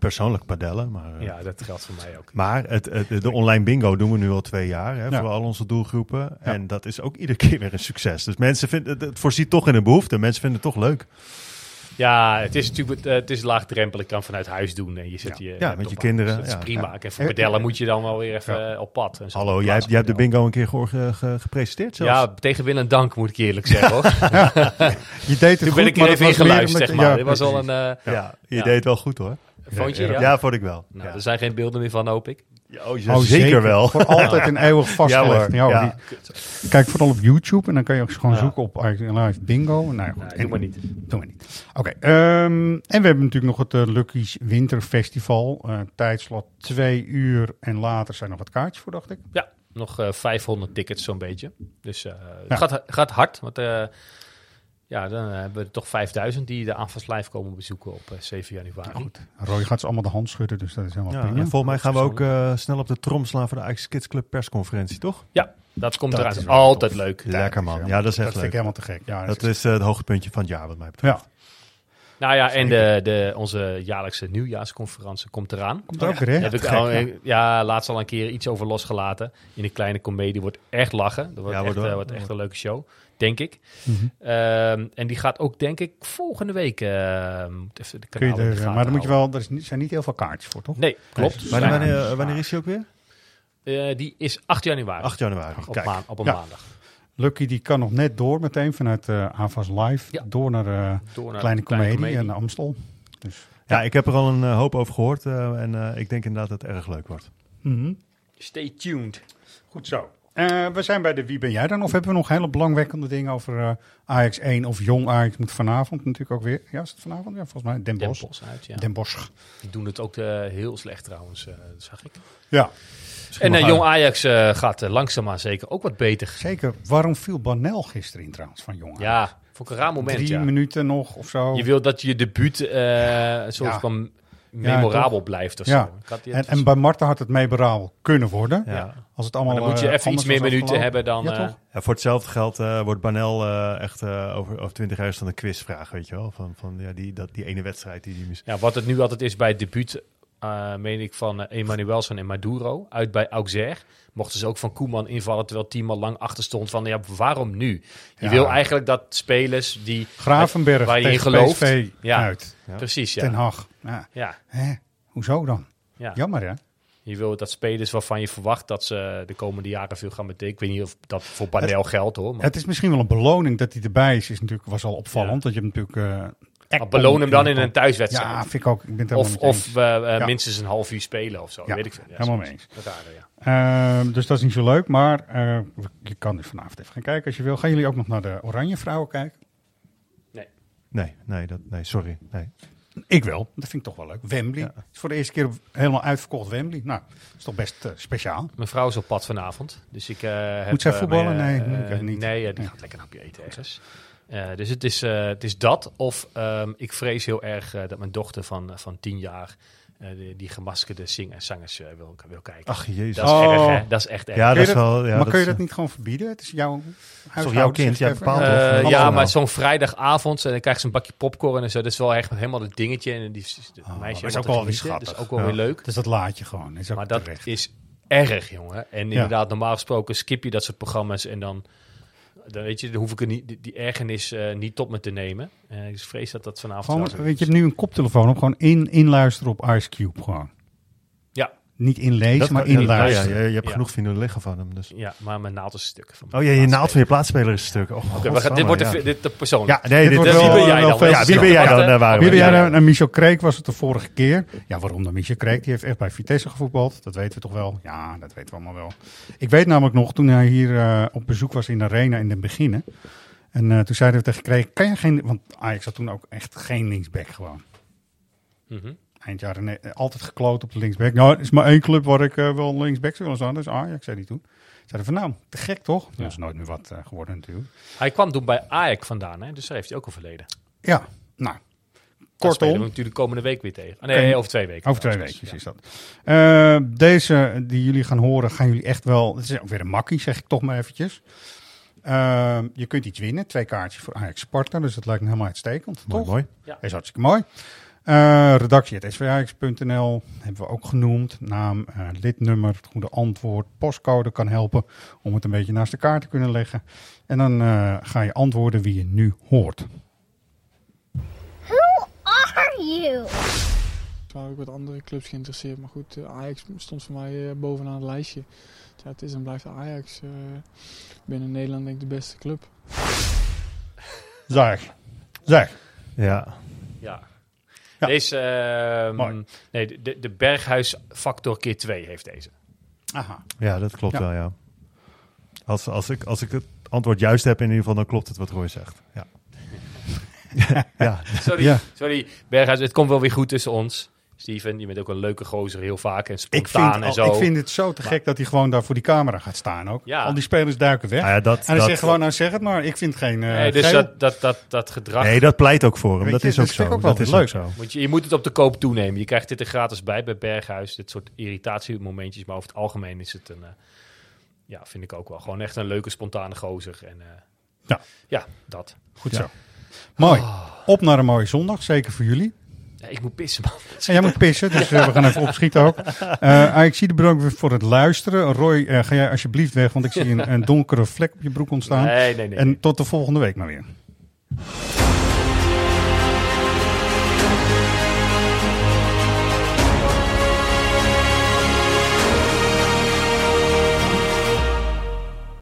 Persoonlijk padellen, maar... Uh, ja, dat geldt voor mij ook. Maar het, het, de online bingo doen we nu al twee jaar, hè, voor al onze doelgroepen. En dat is ook iedere (laughs) keer weer een succes. Dus mensen vinden, het voorziet toch in een behoefte. Mensen vinden het toch leuk. Ja, het is natuurlijk het is laagdrempelig. kan vanuit huis doen en je zet ja. je ja, met je kinderen. Dus dat is ja. prima. En voor padellen moet je dan wel weer even ja. op pad. En zo. Hallo, jij hebt, jij hebt de bingo een keer ge ge ge gepresenteerd zelfs. Ja, tegen wil en dank moet ik eerlijk zeggen hoor. (laughs) je deed het Toen goed, ben ik er even in geluisterd, zeg maar. Dit was al een... Uh, ja, je deed het wel goed hoor. Vond je? Ja, ja vond ik wel. Nou, er zijn geen beelden meer van, hoop ik. Ja, oh, ja, oh, zeker, zeker, wel. Voor altijd en eeuwig vastgelegd. ja, ja. Die, kijk vooral op YouTube en dan kan je ook gewoon zoeken op Live Bingo. Nou, goed. Nee, doe maar niet. Doe maar niet. Oké. Okay, um, en we hebben natuurlijk nog het uh, Lucky's Winterfestival. Uh, tijdslot twee uur en later zijn nog wat kaartjes voor, dacht ik. Ja, nog uh, 500 tickets zo'n beetje. Dus het gaat, gaat hard, want... Ja, dan hebben we toch 5000 die de AFAS live komen bezoeken op 7 januari. Ja, goed. Roy gaat ze allemaal de hand schudden, dus dat is helemaal ja, prima. En volgens mij gaan we ook uh, snel op de trom slaan voor de Ajax Kids Club persconferentie, toch? Ja, dat komt dat eraan. Altijd tof. leuk. Lekker man. Ja, dat is echt dat leuk. vind ik helemaal te gek. Ja, dat, dat is uh, het hoogtepuntje van het jaar wat mij betreft. Ja. Nou ja, en de, de, onze jaarlijkse nieuwjaarsconferentie komt eraan. Komt er ook weer, hè? Heb ik Gek, al, ja. ja, laatst al een keer iets over losgelaten. In een kleine komedie wordt echt lachen. Dat wordt, ja, echt, wordt, uh, wordt echt een leuke show, denk ik. Mm -hmm. um, en die gaat ook, denk ik, volgende week... Uh, even de Kun je er, maar dan moet je wel, er zijn niet heel veel kaartjes voor, toch? Nee, klopt. Wanneer, wanneer, wanneer is die ook weer? Uh, die is 8 januari. 8 januari, op, maan, op een ja. maandag. Lucky die kan nog net door meteen vanuit uh, AVAS Live. Ja. Door naar, uh, door naar Kleine Comedie en Amstel. Dus, ja, ja, ik heb er al een hoop over gehoord. Uh, en uh, ik denk inderdaad dat het erg leuk wordt. Mm -hmm. Stay tuned. Goed zo. Eh, we zijn bij de Wie ben jij dan? Of hebben we nog hele belangwekkende dingen over uh, Ajax 1 of Jong Ajax? Moet vanavond natuurlijk ook weer. Ja, is het vanavond? Ja, volgens mij Den Bosch. Den Bosch uit, ja. Den Bosch. Die doen het ook uh, heel slecht trouwens, dat zag ik. Ja. En Jong Ajax gaat langzaamaan zeker ook wat beter. Zeker. Waarom viel Banel gisteren in trouwens van Jong Ajax? Ja, ik een raar moment. Drie ja. minuten nog of zo. Je wil dat je debuut een soort Ja. van memorabel blijft of Ja. zo. En, en bij Marten had het memorabel kunnen worden. Ja. Als het allemaal Maar dan moet je eh, even iets meer minuten hebben dan... Ja, eh, toch? Ja, voor hetzelfde geld eh, wordt Banel eh, echt eh, over, over 20 jaar dan een quizvraag, weet je wel? Van, van ja, die, dat, die ene wedstrijd die die mis- Ja, wat het nu altijd is bij het debuut, eh meen ik, van eh, Emanuelson en Maduro uit bij Auxerre. Mochten ze ook van Koeman invallen terwijl het team al lang achter stond van, ja, waarom nu? Je Ja. wil eigenlijk dat spelers die... Gravenberg waar je in gelooft. PSV Ja. uit. Precies, Ten ja. Hag. Ja. ja. Hè? Hoezo dan? ja. Jammer hè? Je wil dat spelers waarvan je verwacht dat ze de komende jaren veel gaan betekenen. Ik weet niet of dat voor Banel geldt hoor. Maar, Het is misschien wel een beloning dat hij erbij is. is natuurlijk, was al opvallend. Dat je hem natuurlijk... eh, Ekpom beloon hem dan in een thuiswedstrijd. Ja, vind ik ook. Ik ben het helemaal of eh, eh, Ja. minstens een half uur spelen of zo. Ja, weet ik veel. Ja, helemaal mee eens. Ehm, dus dat is niet zo leuk. Maar eh, je kan dus vanavond even gaan kijken als je wil. Gaan jullie ook nog naar de Oranje Vrouwen kijken? Nee, nee, dat, nee, sorry. Nee. Ik wel. Dat vind ik toch wel leuk. Wembley. Het is voor de eerste keer helemaal uitverkocht Wembley. Nou, dat is toch best speciaal. Mijn vrouw is op pad vanavond. Dus ik eh, heb... Moet zij voetballen? mijn, Nee, niet. Nee, die gaat lekker een hapje eten ergens. Eh, dus het is, eh, het is dat. Of ehm, ik vrees heel erg eh, dat mijn dochter van, van tien jaar... eh, die, die gemaskerde zing- zangers eh, wil, wil kijken. Ach, jezus. dat is Oh. erg, hè? Dat is echt erg. Ja, dat is wel... Ja, maar kun je dat niet gewoon verbieden? Het is jouw toch jouw kind? Jij bepaalt toch? Allemaal ja, maar zo'n vrijdagavond en dan krijg je een bakje popcorn en zo. Dat is wel echt helemaal het dingetje. En die de Oh, meisje dat is ook wel weer genieten. Dat is schattig. ook wel Ja. weer leuk. Dus dat laat je gewoon. Is ook Maar dat terecht. is erg, jongen. En inderdaad, normaal gesproken skip je dat soort programma's en dan, dan weet je, dan hoef ik er niet, die, die ergernis eh, niet tot me te nemen. Eh, ik vrees dat dat vanavond Gewoon, weet je, hebt nu een koptelefoon op. Gewoon in, inluisteren op Ice Cube. Gewoon. Ja, Niet inlezen, dat, maar ja, inluisteren. ja, je, je hebt Ja. genoeg vinyl liggen van hem. Dus. ja, maar mijn naald is stuk. Van Oh ja, je naald van je plaatspeler is stuk. Oh, Oké, we gaan- dit wordt ja. de, dit de persoonlijk. Ja, nee, Dit dit wordt is- wel- wie ben jij dan? Ja, wie ben jij dan? Eh, Wie ben jij Ja, dan? En Michel Kreek was het de vorige keer. Ja, waarom dan Michel Kreek? Die heeft echt bij Vitesse gevoetbald. Dat weten we toch wel? Ja, dat weten we allemaal wel. Ik weet namelijk nog, toen hij hier eh, op bezoek was in de arena in den beginnen. En eh, toen zeiden we tegen Kreek, kan je geen... Want Ajax had toen ook echt geen linksback gewoon. Mhm. Eind jaren eh, altijd gekloot op de linksback. Nou, er is maar één club waar ik eh, wel linksback zou willen staan. Dat is Ajax, zei hij toen. Zeiden van nou, te gek toch? Dat is nooit meer wat eh, geworden natuurlijk. Hij kwam toen bij Ajax vandaan, hè? dus daar heeft hij ook een verleden. Ja, nou, Daar spelen we kortom. natuurlijk komende week weer tegen. Nee, over twee weken. Over twee weken is dat. Deze die jullie gaan horen, gaan jullie echt wel... Het is ook weer een makkie, zeg ik toch maar eventjes. Eh, je kunt iets winnen, twee kaartjes voor Ajax Sparta. Dus dat lijkt me helemaal uitstekend, Mooi, toch? mooi. Dat is hartstikke mooi. Eh redactie.svajax.nl hebben we ook genoemd. Naam, eh, lidnummer, het goede antwoord, postcode kan helpen om het een beetje naast elkaar te kunnen leggen. En dan eh, ga je antwoorden wie je nu hoort. Who are you? Ik was ook wat andere clubs geïnteresseerd. Maar goed, Ajax stond voor mij bovenaan het lijstje. Ja, het is en blijft Ajax. eh, binnen Nederland denk ik de beste club. Zeg. Zeg. Ja. Ja. Ja. Deze, ehm, Mooi. nee, de, de Berghuis factor keer 2 heeft deze. Aha. ja, dat klopt Ja. wel, ja. Als, als, ik, als ik het antwoord juist heb in ieder geval, dan klopt het wat Roy zegt. Ja. (laughs) ja. Sorry, Ja. sorry Berghuis, het komt wel weer goed tussen ons. Steven, je bent ook een leuke gozer, heel vaak en Ik spontaan vind, en zo. ik vind het zo te gek dat hij gewoon daar voor die camera gaat staan ook. Ja. Al die spelers duiken weg. Nou ja, dat, en hij dat, zegt gewoon, nou zeg het maar, ik vind geen eh nee, dus dat, dat, dat, dat gedrag, nee, dat pleit ook voor hem. Weet dat je, is dat ook zo. ik ook dat is leuk. zo. moet je, je moet het op de koop toenemen. Je krijgt dit er gratis bij bij Berghuis. Dit soort irritatiemomentjes, maar over het algemeen is het een... eh, ja, vind ik ook wel. Gewoon echt een leuke, spontane gozer. En, eh, Ja. ja, dat. Goed Ja. zo. Mooi. Op naar een mooie zondag, zeker voor jullie. Ja, ik moet pissen, man. En jij moet pissen, dus eh, we gaan even opschieten ook. Eh ik zie de bedankt weer voor het luisteren. Roy, eh, ga jij alsjeblieft weg, want ik zie een, een donkere vlek op je broek ontstaan. Nee, nee, nee. En tot de volgende week maar weer.